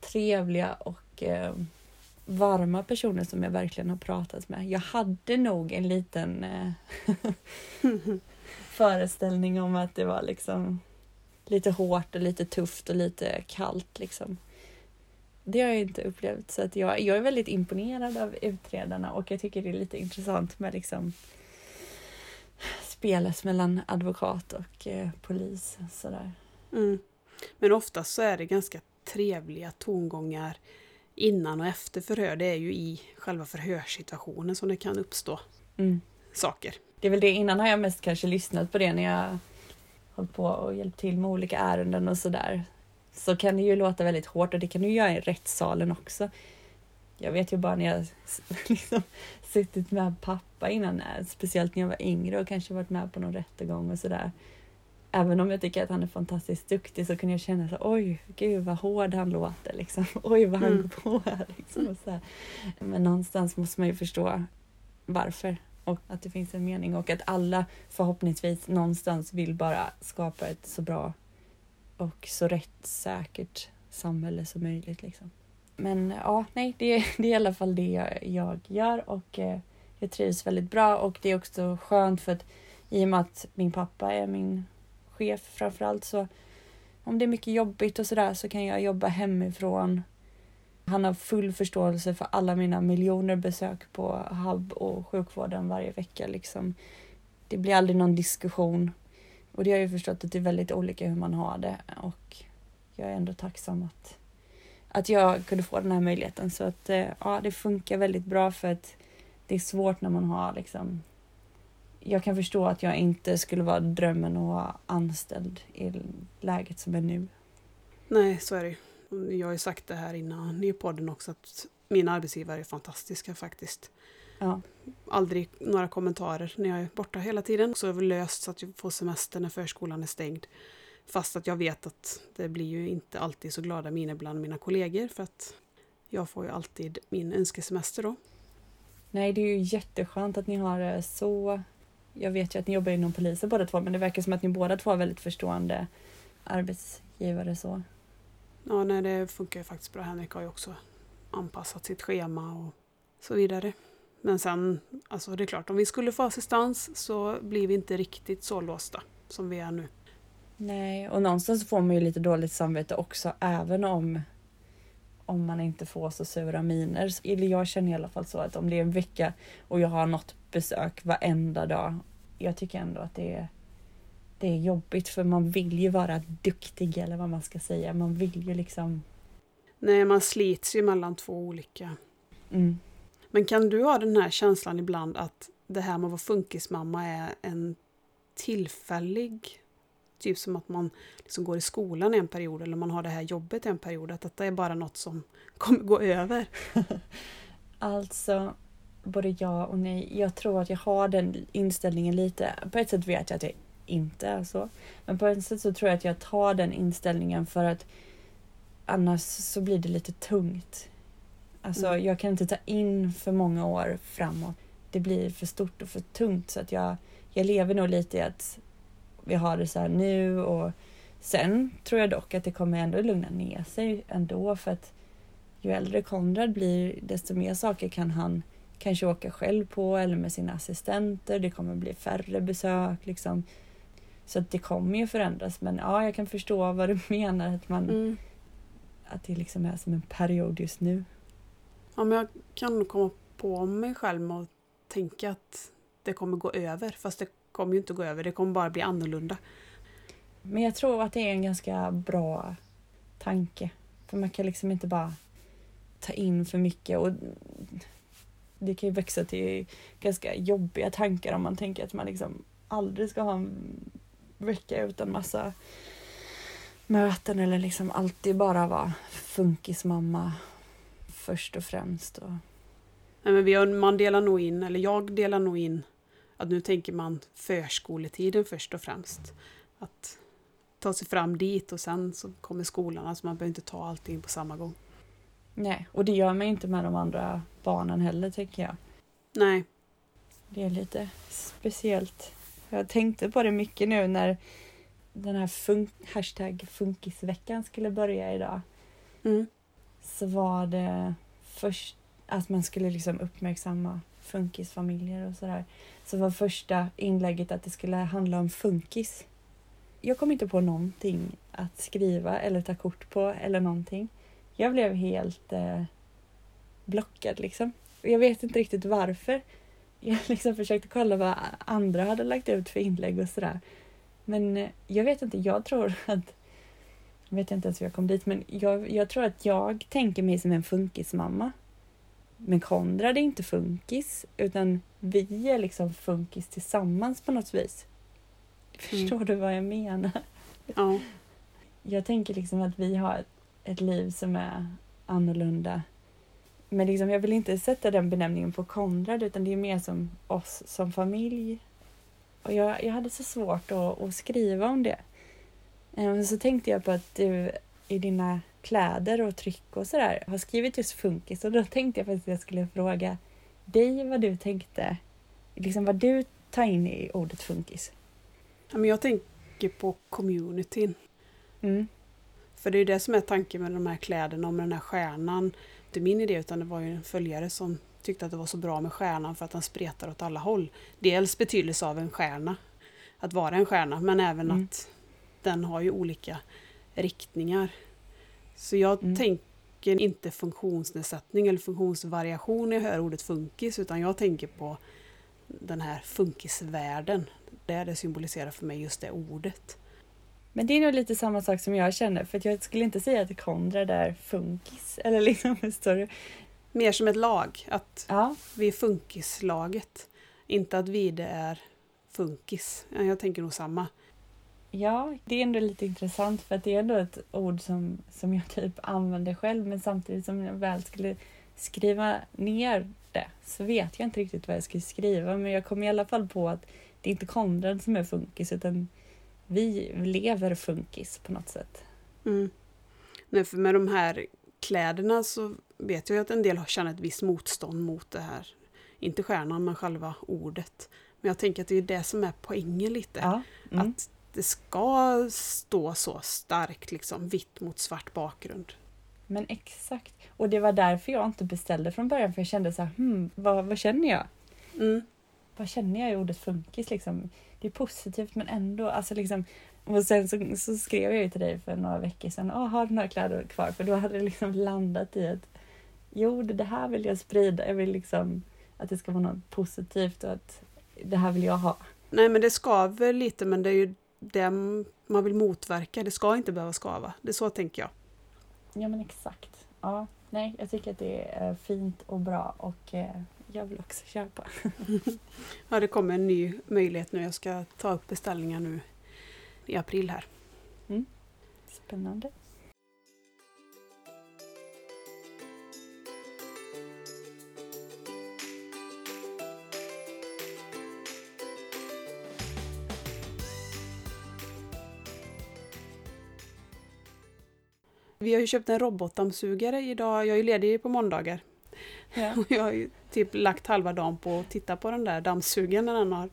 trevliga och eh, varma personer som jag verkligen har pratat med. Jag hade nog en liten eh, föreställning om att det var liksom lite hårt och lite tufft och lite kallt liksom. Det har jag inte upplevt så att jag, jag är väldigt imponerad av utredarna och jag tycker det är lite intressant med liksom spelet mellan advokat och eh, polis. Sådär. Mm. Men oftast så är det ganska trevliga tongångar innan och efter förhör. Det är ju i själva förhörssituationen som det kan uppstå Mm. saker. Det är väl det, innan har jag mest kanske lyssnat på det när jag hållit på och hjälpt till med olika ärenden och sådär. Så kan det ju låta väldigt hårt och det kan du göra i rättssalen också. Jag vet ju bara när jag liksom suttit med pappa innan, eh, speciellt när jag var yngre och kanske varit med på någon rättegång och sådär. Även om jag tycker att han är fantastiskt duktig så kan jag känna så oj, gud vad hård han låter liksom. Oj vad han Mm. går på här liksom. Och så här. Men någonstans måste man ju förstå varför och att det finns en mening och att alla förhoppningsvis någonstans vill bara skapa ett så bra och så rättssäkert samhälle som möjligt. Liksom. Men ja, nej, det, det är i alla fall det jag, jag gör och eh, jag trivs väldigt bra och det är också skönt för att i och med att min pappa är min chef framförallt så om det är mycket jobbigt och sådär så kan jag jobba hemifrån. Han har full förståelse för alla mina miljoner besök på HUB och sjukvården varje vecka. Liksom. Det blir aldrig någon diskussion. Och det har jag ju förstått att det är väldigt olika hur man har det. Och jag är ändå tacksam att, att jag kunde få den här möjligheten. Så att eh, ja, det funkar väldigt bra för att det är svårt när man har liksom jag kan förstå att jag inte skulle vara drömmen att vara anställd i läget som är nu. Nej, så är det ju. Jag har ju sagt det här innan i podden också att mina arbetsgivare är fantastiska faktiskt. Ja. Aldrig några kommentarer när jag är borta hela tiden. Så det väl löst så att jag får semester när förskolan är stängd. Fast att jag vet att det blir ju inte alltid så glada miner bland mina kollegor för att jag får ju alltid min önskesemester då. Nej, det är ju jätteskönt att ni har så. Jag vet ju att ni jobbar inom polisen båda två, men det verkar som att ni båda två har väldigt förstående arbetsgivare så. Ja, nej, det funkar ju faktiskt bra. Henrik har ju också anpassat sitt schema och så vidare. Men sen, alltså det är klart, om vi skulle få assistans så blir vi inte riktigt så låsta som vi är nu. Nej, och någonstans får man ju lite dåligt samvete också, även om om man inte får så sura miner. Eller jag känner i alla fall så att om det är en vecka och jag har något besök varenda dag. Jag tycker ändå att det är, det är jobbigt för man vill ju vara duktig eller vad man ska säga. Man vill ju liksom... Nej, man slits ju mellan två olika. Mm. Men kan du ha den här känslan ibland att det här med att vara funkismamma är en tillfällig Typ som att man liksom går i skolan en period eller man har det här jobbet en period. Att detta är bara något som kommer gå över. Alltså, både ja och nej. Jag tror att jag har den inställningen lite. På ett sätt vet jag att jag inte är så. Men på ett sätt så tror jag att jag tar den inställningen för att annars så blir det lite tungt. Alltså, Mm. jag kan inte ta in för många år framåt. Det blir för stort och för tungt så att jag, jag lever nog lite i att vi har det så här nu och sen tror jag dock att det kommer ändå lugna ner sig ändå för att ju äldre Konrad blir desto mer saker kan han kanske åka själv på eller med sina assistenter. Det kommer bli färre besök liksom. Så att det kommer ju förändras men ja, jag kan förstå vad du menar att man Mm. att det liksom är som en period just nu. Ja, men jag kan komma på mig själv att tänka att det kommer gå över. Fast det kommer ju inte gå över, det kommer bara bli annorlunda. Men jag tror att det är en ganska bra tanke. För man kan liksom inte bara ta in för mycket och det kan ju växa till ganska jobbiga tankar om man tänker att man liksom aldrig ska ha en vecka utan massa möten eller liksom alltid bara vara funkismamma först och främst. Och... Nej, men vi man delar nog in, eller jag delar nog in, att nu tänker man förskoletiden först och främst. Att ta sig fram dit och sen så kommer skolan, alltså man behöver inte ta allting på samma gång. Nej, och det gör man inte med de andra barnen heller tänker jag. Nej. Det är lite speciellt. Jag tänkte på det mycket nu när den här fun hashtag funkisveckan skulle börja idag. Mm. Så var det först att man skulle liksom uppmärksamma funkisfamiljer och sådär. Så var första inlägget att det skulle handla om funkis. Jag kom inte på någonting att skriva eller ta kort på eller någonting. Jag blev helt eh, blockad liksom. Jag vet inte riktigt varför. Jag liksom försökte kolla vad andra hade lagt ut för inlägg och sådär. Men eh, jag vet inte, jag tror att... Jag vet inte ens hur jag kom dit, men jag, jag tror att jag tänker mig som en funkismamma. Men Konrad är inte funkis, utan vi är liksom funkis tillsammans på något vis. Förstår mm. du vad jag menar? Ja. Jag tänker liksom att vi har ett, liv som är annorlunda. Men liksom, jag vill inte sätta den benämningen på Konrad, utan det är mer som oss som familj. Och jag, jag hade så svårt att, att skriva om det. Um, så tänkte jag på att du i dina kläder och tryck och sådär har skrivit just funkis och då tänkte jag faktiskt att jag skulle fråga dig vad du tänkte, liksom vad du tar in i ordet funkis. Ja, men jag tänker på communityn. Mm. För det är det som är tanken med de här kläderna och med den här stjärnan. Det är min idé utan det var ju en följare som tyckte att det var så bra med stjärnan för att den spretar åt alla håll. Dels betydelse av en stjärna, att vara en stjärna, men även mm. att den har ju olika riktningar. Så jag mm. tänker inte funktionsnedsättning eller funktionsvariation när jag hör ordet funkis, utan jag tänker på den här funkisvärlden. Det är det symboliserar för mig just det ordet. Men det är nog lite samma sak som jag känner, för jag skulle inte säga att Konrad är funkis. Eller liksom, förstår Mer som ett lag, att ja. vi är funkislaget. Inte att vi det är funkis. Jag tänker nog samma. Ja, det är ändå lite intressant för att det är ändå ett ord som, som jag typ använder själv men samtidigt som jag väl skulle skriva ner det så vet jag inte riktigt vad jag ska skriva men jag kom i alla fall på att det är inte Konrad som är funkis utan vi lever funkis på något sätt. Mm. Nej, för med de här kläderna så vet jag att en del har känt ett visst motstånd mot det här. Inte stjärnan men själva ordet. Men jag tänker att det är det som är poängen lite. Ja. Mm. Att det ska stå så starkt, liksom vitt mot svart bakgrund. Men exakt. Och det var därför jag inte beställde från början för jag kände så här, hmm, vad, vad känner jag? Mm. Vad känner jag i ordet funkis liksom? Det är positivt men ändå, alltså liksom och sen så, så skrev jag ju till dig för några veckor sedan, oh, har du några kläder kvar? För då hade det liksom landat i att jo, det här vill jag sprida. Jag vill liksom att det ska vara något positivt och att det här vill jag ha. Nej, men det skaver lite, men det är ju det man vill motverka. Det ska inte behöva skava. Det är så tänker jag. Ja, men exakt. Ja, nej, jag tycker att det är fint och bra och eh, jag vill också köpa. ja, det kommer en ny möjlighet nu. Jag ska ta upp beställningar nu i april här. Mm. Spännande. Vi har ju köpt en robotdammsugare idag. Jag är ledig på måndagar. Ja. Jag har ju typ lagt halva dagen på att titta på den där dammsugaren när den har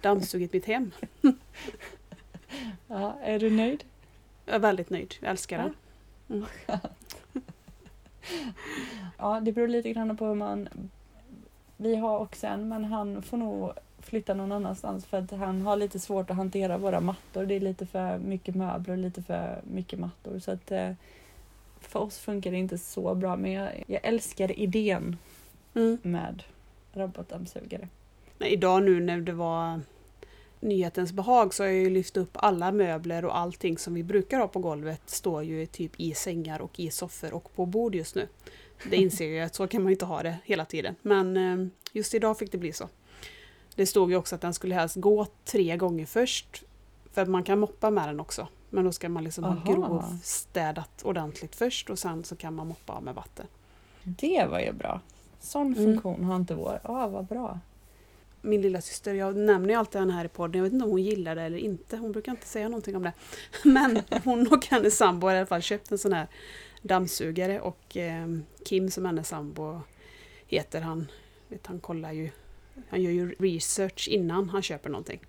dammsugit mitt hem. Ja, är du nöjd? Jag är väldigt nöjd. Jag älskar den. Mm. ja, det beror lite grann på hur man... Vi har också en, men han får nog flytta någon annanstans för att han har lite svårt att hantera våra mattor. Det är lite för mycket möbler och lite för mycket mattor. Så att eh, för oss funkar det inte så bra, men jag, jag älskar idén mm. med robotdammsugare. Idag nu när det var nyhetens behag så har jag ju lyft upp alla möbler och allting som vi brukar ha på golvet står ju typ i sängar och i soffor och på bord just nu. Det inser jag att så kan man inte ha det hela tiden. Men eh, just idag fick det bli så. Det stod ju också att den skulle helst gå tre gånger först. För att man kan moppa med den också. Men då ska man liksom Aha. ha grovstädat ordentligt först och sen så kan man moppa av med vatten. Det var ju bra. Sån Mm. funktion har inte vår. Ja, vad bra. Min lilla syster, jag nämner ju alltid henne här i podden, jag vet inte om hon gillar det eller inte. Hon brukar inte säga någonting om det. Men hon och hennes sambo har i alla fall köpt en sån här dammsugare och eh, Kim som hennes sambo heter, han, vet, han kollar ju, han gör ju research innan han köper någonting.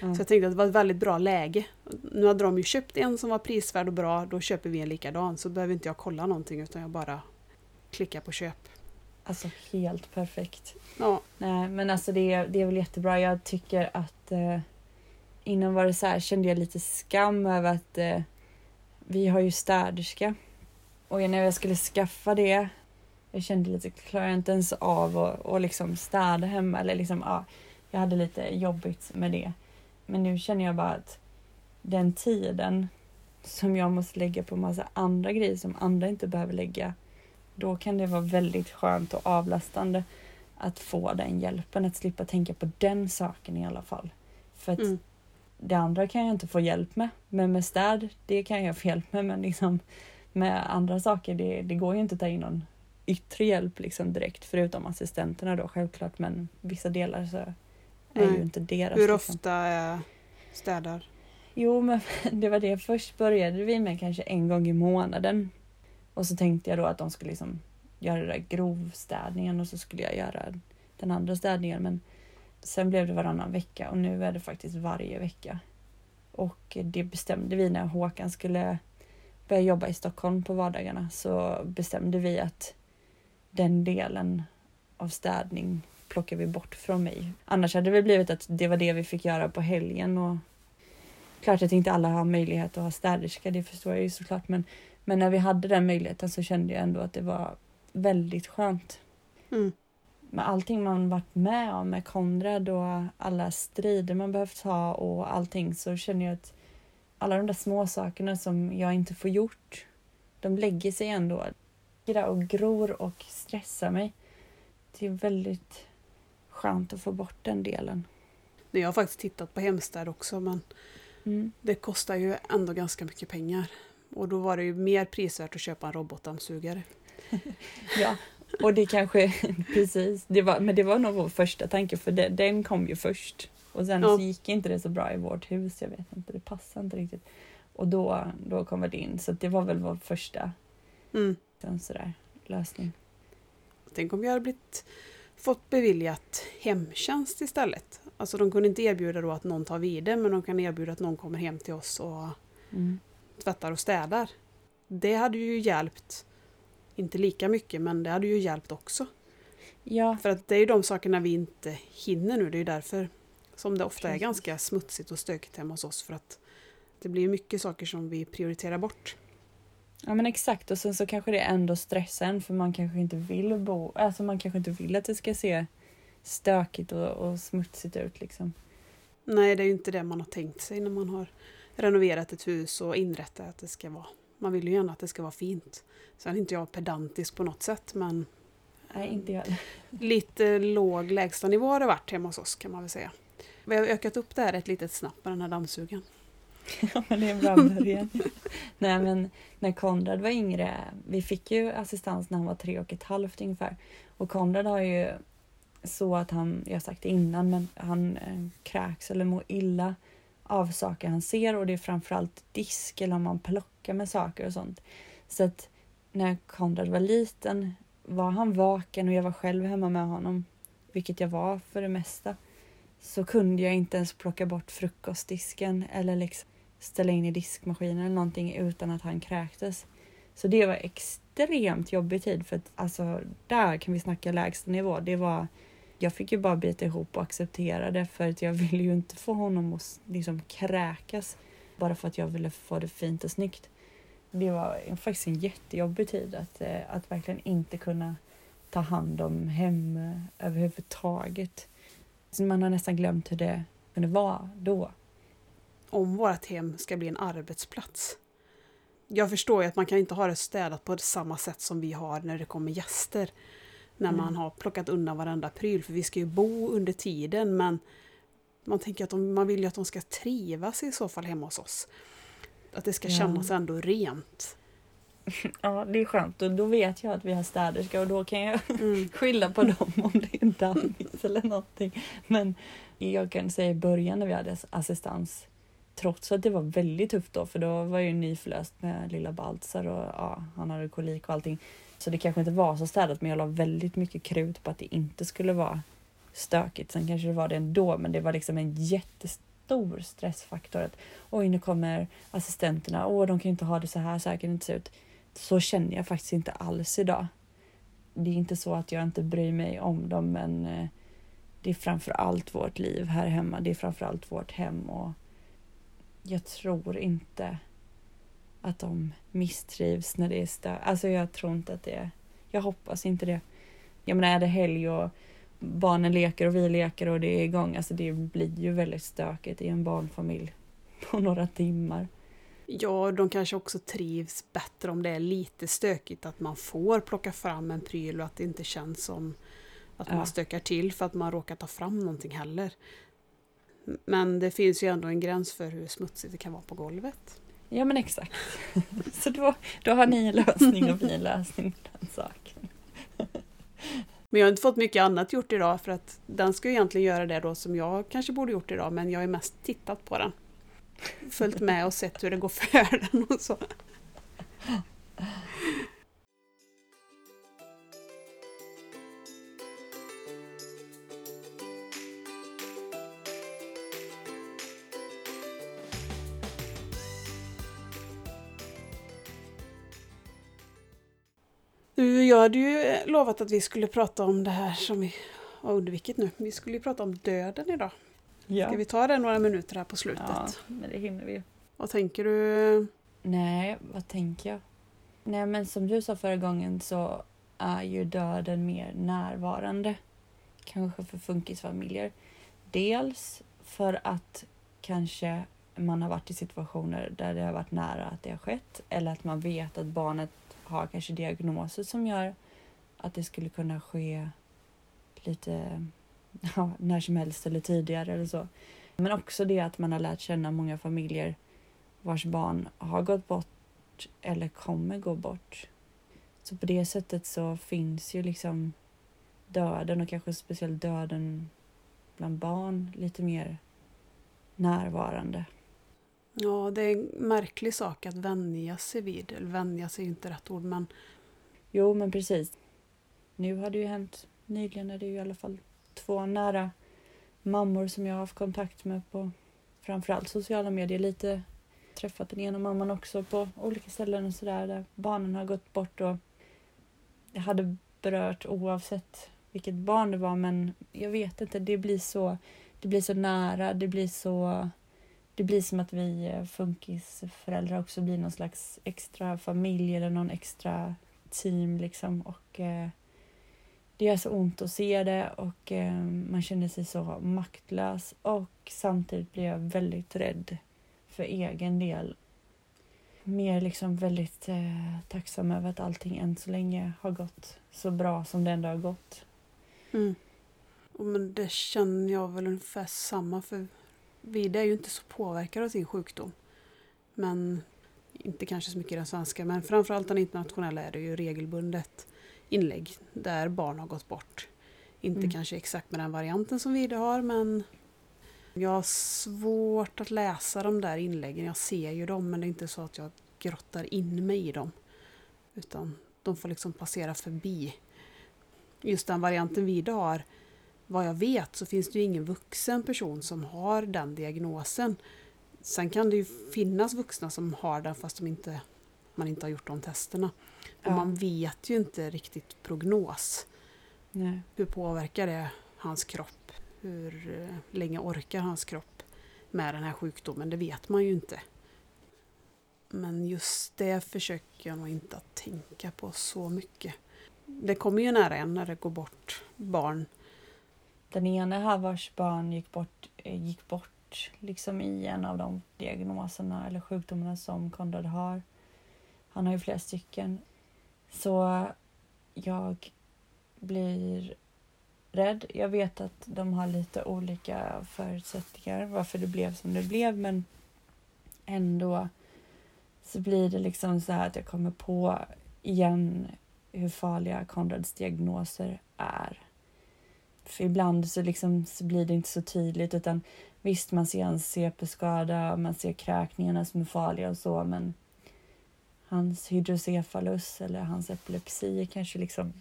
Ja. Så jag tänkte att det var ett väldigt bra läge. Nu hade de ju köpt en som var prisvärd och bra, då köper vi en likadan. Så behöver inte jag kolla någonting utan jag bara klickar på köp. Alltså helt perfekt. Ja, Nej, men alltså det, är- det är väl jättebra. Jag tycker att eh, innan var det så här, kände jag lite skam över att eh, vi har ju städerska. Och när jag skulle skaffa det, jag kände lite, klarar jag inte ens av att och liksom städa hemma eller liksom, ja, jag hade lite jobbigt med det. Men nu känner jag bara att den tiden som jag måste lägga på massa andra grejer som andra inte behöver lägga, då kan det vara väldigt skönt och avlastande att få den hjälpen, att slippa tänka på den saken i alla fall. För att mm. det andra kan jag inte få hjälp med, men med städ, det kan jag få hjälp med, men liksom med andra saker, det, det går ju inte att ta in någon yttre hjälp liksom direkt, förutom assistenterna då självklart, men vissa delar så är Nej. ju inte deras. Hur liksom. ofta är städar? Jo, men det var det. Först började vi med kanske en gång i månaden. Och så tänkte jag då att de skulle liksom göra den där grovstädningen och så skulle jag göra den andra städningen. Men sen blev det varannan vecka och nu är det faktiskt varje vecka. Och det bestämde vi när Håkan skulle börja jobba i Stockholm på vardagarna så bestämde vi att den delen av städning plockar vi bort från mig. Annars hade det väl blivit att det var det vi fick göra på helgen och klart att inte alla har möjlighet att ha städerska, det förstår jag ju såklart. Men, men när vi hade den möjligheten så kände jag ändå att det var väldigt skönt. Mm. Med allting man varit med om med Konrad och alla strider man behövt ha och allting så känner jag att alla de där små sakerna som jag inte får gjort, de lägger sig ändå. Och gror och stressar mig. Det är väldigt skönt att få bort den delen. Nej, Jag har faktiskt tittat på hemstäd också men Mm. det kostar ju ändå ganska mycket pengar. Och då var det ju mer prisvärt att köpa en robotdammsugare. Ja, och det kanske, precis, det var, men det var nog vår första tanke för det, den kom ju först. Och sen Ja. så gick inte det så bra i vårt hus, jag vet inte, det passade inte riktigt. Och då, då kom det in, så det var väl vår första Mm. sådär, lösning. Tänk om vi hade blivit, fått beviljat hemtjänst istället. Alltså de kunde inte erbjuda då att någon tar vid det men de kan erbjuda att någon kommer hem till oss och Mm. tvättar och städar. Det hade ju hjälpt, inte lika mycket men det hade ju hjälpt också. Ja, För att det är ju de sakerna vi inte hinner nu, det är ju därför som det ofta är ganska smutsigt och stökigt hemma hos oss för att det blir mycket saker som vi prioriterar bort. Ja men exakt och sen så kanske det ändå stressar en för man kanske inte vill bo, alltså man kanske inte vill att det ska se stökigt och, och smutsigt ut liksom. Nej, det är ju inte det man har tänkt sig när man har renoverat ett hus och inrättat att det ska vara. Man vill ju gärna att det ska vara fint. Sen är inte jag pedantisk på något sätt men Nej, inte jag lite låg lägstanivå har det varit hemma hos oss kan man väl säga. Vi har ökat upp det här ett litet snabbt med den här dammsugaren. Ja, men det är en bra början. Nej, men när Konrad var yngre, vi fick ju assistans när han var tre och ett halvt ungefär. Och Konrad har ju så att han, jag har sagt det innan, men han eh, kräks eller mår illa av saker han ser och det är framförallt disk eller om man plockar med saker och sånt. Så att när Konrad var liten var han vaken och jag var själv hemma med honom, vilket jag var för det mesta, så kunde jag inte ens plocka bort frukostdisken eller liksom ställa in i diskmaskinen eller någonting utan att han kräktes. Så det var extremt jobbig tid för att alltså där kan vi snacka lägsta nivå. Det var, jag fick ju bara bita ihop och acceptera det för att jag ville ju inte få honom att liksom kräkas bara för att jag ville få det fint och snyggt. Det var faktiskt en jättejobbig tid att, eh, att verkligen inte kunna ta hand om hem eh, överhuvudtaget. Så man har nästan glömt hur det kunde vara då. Om vårt hem ska bli en arbetsplats. Jag förstår ju att man kan inte ha det städat på samma sätt som vi har när det kommer gäster. När Mm. man har plockat undan varenda pryl, för vi ska ju bo under tiden men man tänker att de, man vill ju att de ska trivas i så fall hemma hos oss. Att det ska Ja. kännas ändå rent. Ja, det är skönt och då vet jag att vi har städerska och då kan jag Mm. skylla på dem om det är dammigt eller någonting. Men jag kan säga i början när vi hade assistans, trots att det var väldigt tufft då, för då var jag ju nyförlöst med lilla Baltzar och ja, han hade kolik och allting. Så det kanske inte var så städat, men jag la väldigt mycket krut på att det inte skulle vara stökigt. Sen kanske det var det ändå, men det var liksom en jättestor stressfaktor. Att, Oj, nu kommer assistenterna. Åh, de kan ju inte ha det så här, så här kan det inte se ut. Så känner jag faktiskt inte alls idag det är inte så att jag inte bryr mig om dem men eh, det är framför allt vårt liv här hemma. Det är framför allt vårt hem och jag tror inte att de misstrivs när det är stö. Alltså jag tror inte att det är... Jag hoppas inte det. Jag menar är det helg och barnen leker och vi leker och det är igång. Alltså det blir ju väldigt stökigt i en barnfamilj på några timmar. Ja, de kanske också trivs bättre om det är lite stökigt, att man får plocka fram en pryl och att det inte känns som att Ja. man stökar till för att man råkar ta fram någonting heller. Men det finns ju ändå en gräns för hur smutsigt det kan vara på golvet. Ja men exakt. Så då, då har ni en lösning och vi en lösning på den saken. Men jag har inte fått mycket annat gjort idag för att den ska ju egentligen göra det då som jag kanske borde gjort idag men jag har mest tittat på den. Följt med och sett hur det går för den och så. Du, jag hade ju lovat att vi skulle prata om det här som vi har undvikit nu. Vi skulle ju prata om döden idag. Ja. Ska vi ta det några minuter här på slutet? ja, men det hinner vi ju. Vad tänker du? Nej, vad tänker jag? Nej, men som du sa förra gången så är ju döden mer närvarande. Kanske för funkisfamiljer. Dels för att kanske man har varit i situationer där det har varit nära att det har skett eller att man vet att barnet har kanske diagnoser som gör att det skulle kunna ske lite ja, när som helst eller tidigare eller så. Men också det att man har lärt känna många familjer vars barn har gått bort eller kommer gå bort. Så på det sättet så finns ju liksom döden och kanske speciellt döden bland barn lite mer närvarande. Ja, det är en märklig sak att vänja sig vid. Eller vänja sig är inte rätt ord, men Jo, men precis. Nu har det ju hänt nyligen är det ju i alla fall två nära mammor som jag har haft kontakt med på framförallt sociala medier. Lite träffat den ena mamman också på olika ställen och sådär där barnen har gått bort och det hade berört oavsett vilket barn det var men jag vet inte, det blir så, det blir så nära, det blir så det blir som att vi eh, funkisföräldrar också blir någon slags extra familj eller någon extra team liksom och eh, det gör så ont att se det och eh, man känner sig så maktlös och samtidigt blir jag väldigt rädd för egen del. Mer liksom väldigt eh, tacksam över att allting än så länge har gått så bra som det ändå har gått. Mm. Och Men det känner jag väl ungefär samma för Vida är ju inte så påverkad av sin sjukdom. Men inte kanske så mycket den svenska, men framförallt den internationella är det ju regelbundet inlägg där barn har gått bort. Inte Mm. kanske exakt med den varianten som Vida har, men jag har svårt att läsa de där inläggen. Jag ser ju dem, men det är inte så att jag grottar in mig i dem. Utan de får liksom passera förbi. Just den varianten Vida har, vad jag vet så finns det ju ingen vuxen person som har den diagnosen. Sen kan det ju finnas vuxna som har den fast de inte, man inte har gjort de testerna. Och Ja. man vet ju inte riktigt prognos. Nej. Hur påverkar det hans kropp? Hur eh, länge orkar hans kropp med den här sjukdomen? Det vet man ju inte. Men just det försöker jag nog inte att tänka på så mycket. Det kommer ju nära en när det går bort barn. Den ena här vars barn gick bort, eh, gick bort liksom i en av de diagnoserna eller sjukdomarna som Konrad har. Han har ju flera stycken. Så jag blir rädd. Jag vet att de har lite olika förutsättningar varför det blev som det blev men ändå så blir det liksom så här att jag kommer på igen hur farliga Konrads diagnoser är. För ibland så, liksom, så blir det inte så tydligt utan visst man ser hans CP-skada, man ser kräkningarna som är farliga och så men hans hydrocefalus eller hans epilepsi kanske liksom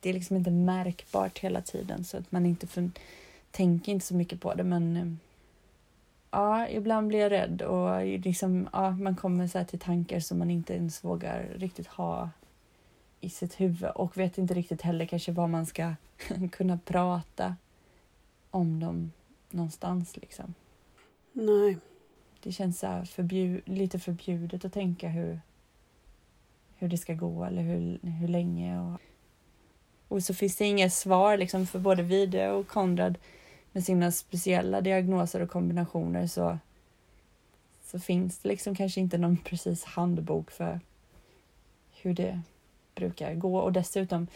det är liksom inte märkbart hela tiden så att man inte för, tänker inte så mycket på det men ja, ibland blir jag rädd och liksom, ja, man kommer så till tankar som man inte ens vågar riktigt ha i sitt huvud och vet inte riktigt heller kanske vad man ska kunna prata om dem någonstans liksom. Nej. Det känns så förbjud, lite förbjudet att tänka hur, hur det ska gå eller hur, hur länge. Och, och så finns det inga svar liksom för både Vide och Konrad med sina speciella diagnoser och kombinationer så, så finns det liksom kanske inte någon precis handbok för hur det brukar gå och dessutom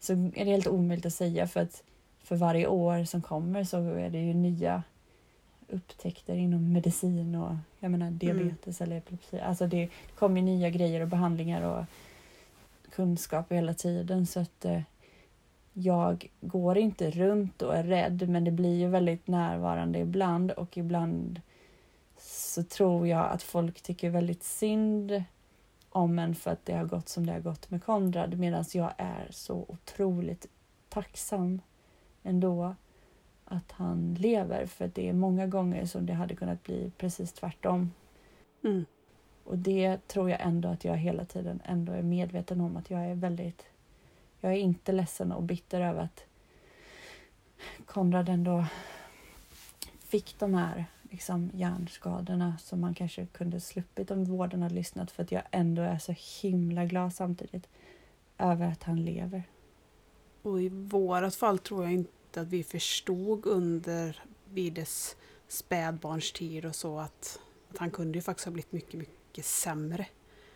så är det helt omöjligt att säga för att för varje år som kommer så är det ju nya upptäckter inom medicin och jag menar diabetes mm. eller epilepsi. Alltså det kommer nya grejer och behandlingar och kunskap hela tiden så att eh, jag går inte runt och är rädd men det blir ju väldigt närvarande ibland och ibland så tror jag att folk tycker väldigt synd om en för att det har gått som det har gått med Konrad medan jag är så otroligt tacksam ändå att han lever för det är många gånger som det hade kunnat bli precis tvärtom. Mm. Och det tror jag ändå att jag hela tiden ändå är medveten om att jag är väldigt jag är inte ledsen och bitter över att Konrad ändå fick de här liksom, hjärnskadorna som man kanske kunde sluppit om vården hade lyssnat för att jag ändå är så himla glad samtidigt över att han lever. Och i vårat fall tror jag inte att vi förstod under Vides spädbarnstid och så att, att han kunde ju faktiskt ha blivit mycket, mycket sämre.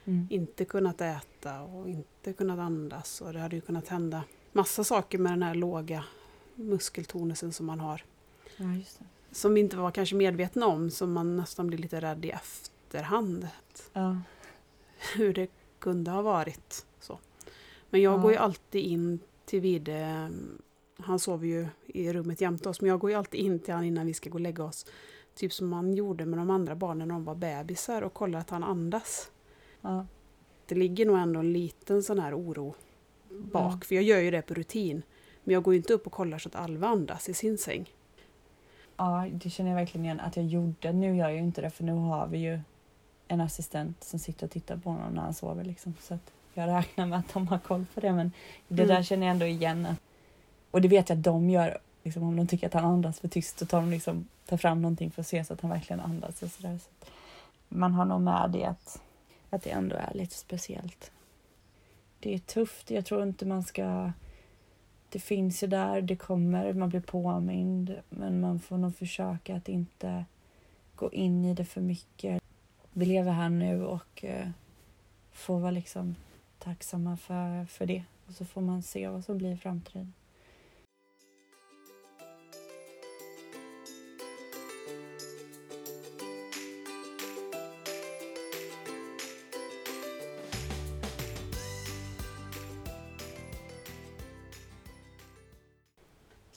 Mm. Inte kunnat äta och inte kunnat andas och det hade ju kunnat hända massa saker med den här låga muskeltonusen som man har. Ja, som vi inte var kanske medvetna om, som man nästan blir lite rädd i efterhand. Ja. Hur det kunde ha varit. Så. Men jag ja. går ju alltid in till Vide, han sover ju i rummet jämte oss, men jag går ju alltid in till honom innan vi ska gå och lägga oss. Typ som man gjorde med de andra barnen när de var bebisar och kollar att han andas. Ja. Det ligger nog ändå en liten sån här oro bak, för jag gör ju det på rutin. Men jag går ju inte upp och kollar så att Alva andas i sin säng. Ja, det känner jag verkligen igen att jag gjorde. Nu gör jag ju inte det för nu har vi ju en assistent som sitter och tittar på honom när han sover. Liksom. Så att jag räknar med att de har koll på det. Men det mm. där känner jag ändå igen. Och det vet jag att de gör. Liksom, om de tycker att han andas för tyst så tar de liksom, tar fram någonting för att se så att han verkligen andas. Och så där. Så man har nog med det att att det ändå är lite speciellt. Det är tufft. Jag tror inte man ska... Det finns ju där, det kommer, man blir påmind men man får nog försöka att inte gå in i det för mycket. Vi lever här nu och eh, får vara liksom tacksamma för, för det. Och så får man se vad som blir i framtiden.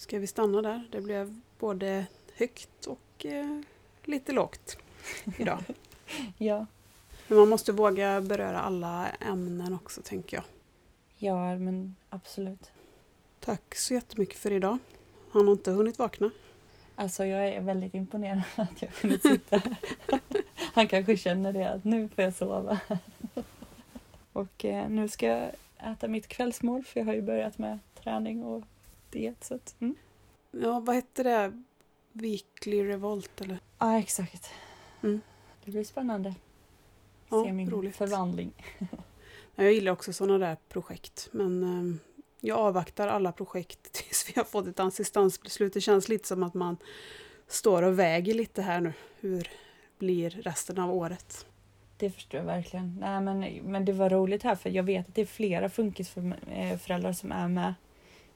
Ska vi stanna där? Det blev både högt och eh, lite lågt idag. ja. Men man måste våga beröra alla ämnen också, tänker jag. Ja, men absolut. Tack så jättemycket för idag. Han har inte hunnit vakna. Alltså jag är väldigt imponerad att jag kunde sitta här. Han kanske känner det, att nu får jag sova. Och eh, nu ska jag äta mitt kvällsmål för jag har ju börjat med träning och diet. Så att, mm. Ja, vad hette det? Weekly Revolt eller? Ja, exakt. Mm. Det blir spännande. Ja, Se min roligt. förvandling. jag gillar också sådana där projekt, men eh, jag avvaktar alla projekt tills vi har fått ett assistansbeslut. Det känns lite som att man står och väger lite här nu. Hur blir resten av året? det förstår jag verkligen. Nej, men, men det var roligt här för jag vet att det är flera funkisföräldrar som är med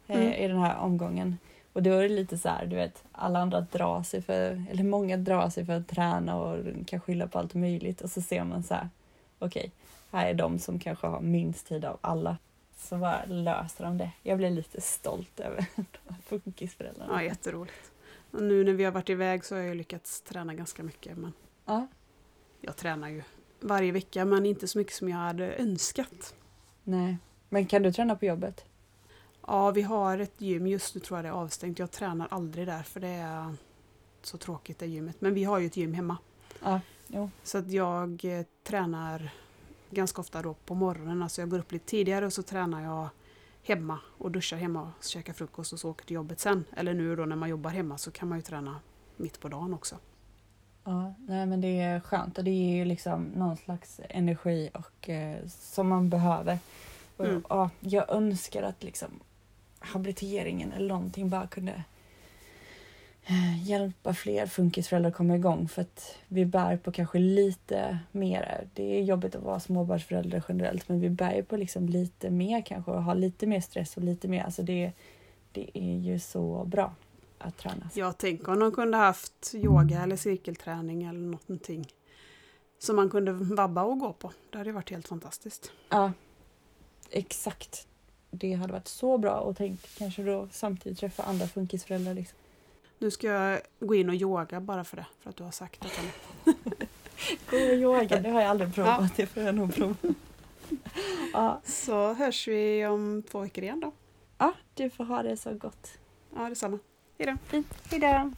Mm. i den här omgången. Och då är det lite så här, du vet, alla andra drar sig för, eller många drar sig för att träna och kan skylla på allt möjligt och så ser man så här, okej, här är de som kanske har minst tid av alla. Så bara löser de det. Jag blir lite stolt över funkisföräldrarna. Ja, jätteroligt. Och nu när vi har varit iväg så har jag lyckats träna ganska mycket. Men Ja. jag tränar ju varje vecka men inte så mycket som jag hade önskat. Nej. Men kan du träna på jobbet? Ja, vi har ett gym. Just nu tror jag det är avstängt. Jag tränar aldrig där för det är så tråkigt det gymmet. Men vi har ju ett gym hemma. Ja, jo. Så att jag eh, tränar ganska ofta då på morgonen. Alltså jag går upp lite tidigare och så tränar jag hemma och duschar hemma och käkar frukost och så åker till jobbet sen. Eller nu då när man jobbar hemma så kan man ju träna mitt på dagen också. Ja, nej men det är skönt och det ger ju liksom någon slags energi och eh, som man behöver. Och, Mm. ja, jag önskar att liksom habiliteringen eller någonting bara kunde eh, hjälpa fler funkisföräldrar att komma igång för att vi bär på kanske lite mer. Det är jobbigt att vara småbarnsförälder generellt men vi bär ju på liksom lite mer kanske och har lite mer stress och lite mer. Alltså det, det är ju så bra att träna. Jag tänker om de kunde haft yoga eller cirkelträning eller någonting som man kunde vabba och gå på. Det hade varit helt fantastiskt. Ja, exakt. Det hade varit så bra och tänk kanske då samtidigt träffa andra funkisföräldrar. Liksom. Nu ska jag gå in och yoga bara för det, för att du har sagt att jag... Gå och yoga, det har jag aldrig provat. Det får jag nog prova. Ja, Så hörs vi om två veckor igen då. ja, du får ha det så gott. Ja, detsamma. Hejdå. Fint. Hejdå!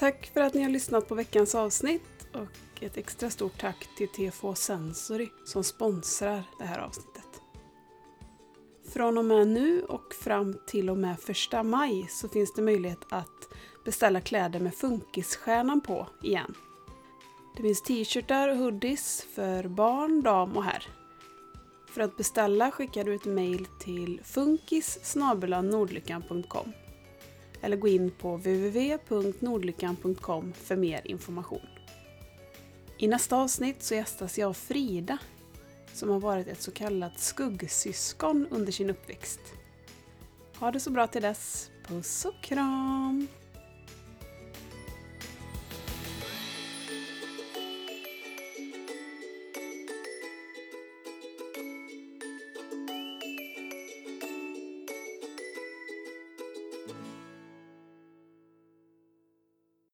Tack för att ni har lyssnat på veckans avsnitt och ett extra stort tack till TFH Sensory som sponsrar det här avsnittet. Från och med nu och fram till och med första maj så finns det möjlighet att beställa kläder med funkisstjärnan på igen. Det finns t-shirtar och hoodies för barn, dam och herr. För att beställa skickar du ett mejl till funkis nordlyckan.com eller gå in på www.nordlyckan.com för mer information. I nästa avsnitt så gästas jag av Frida som har varit ett så kallat skuggsyskon under sin uppväxt. Ha det så bra till dess. Puss och kram!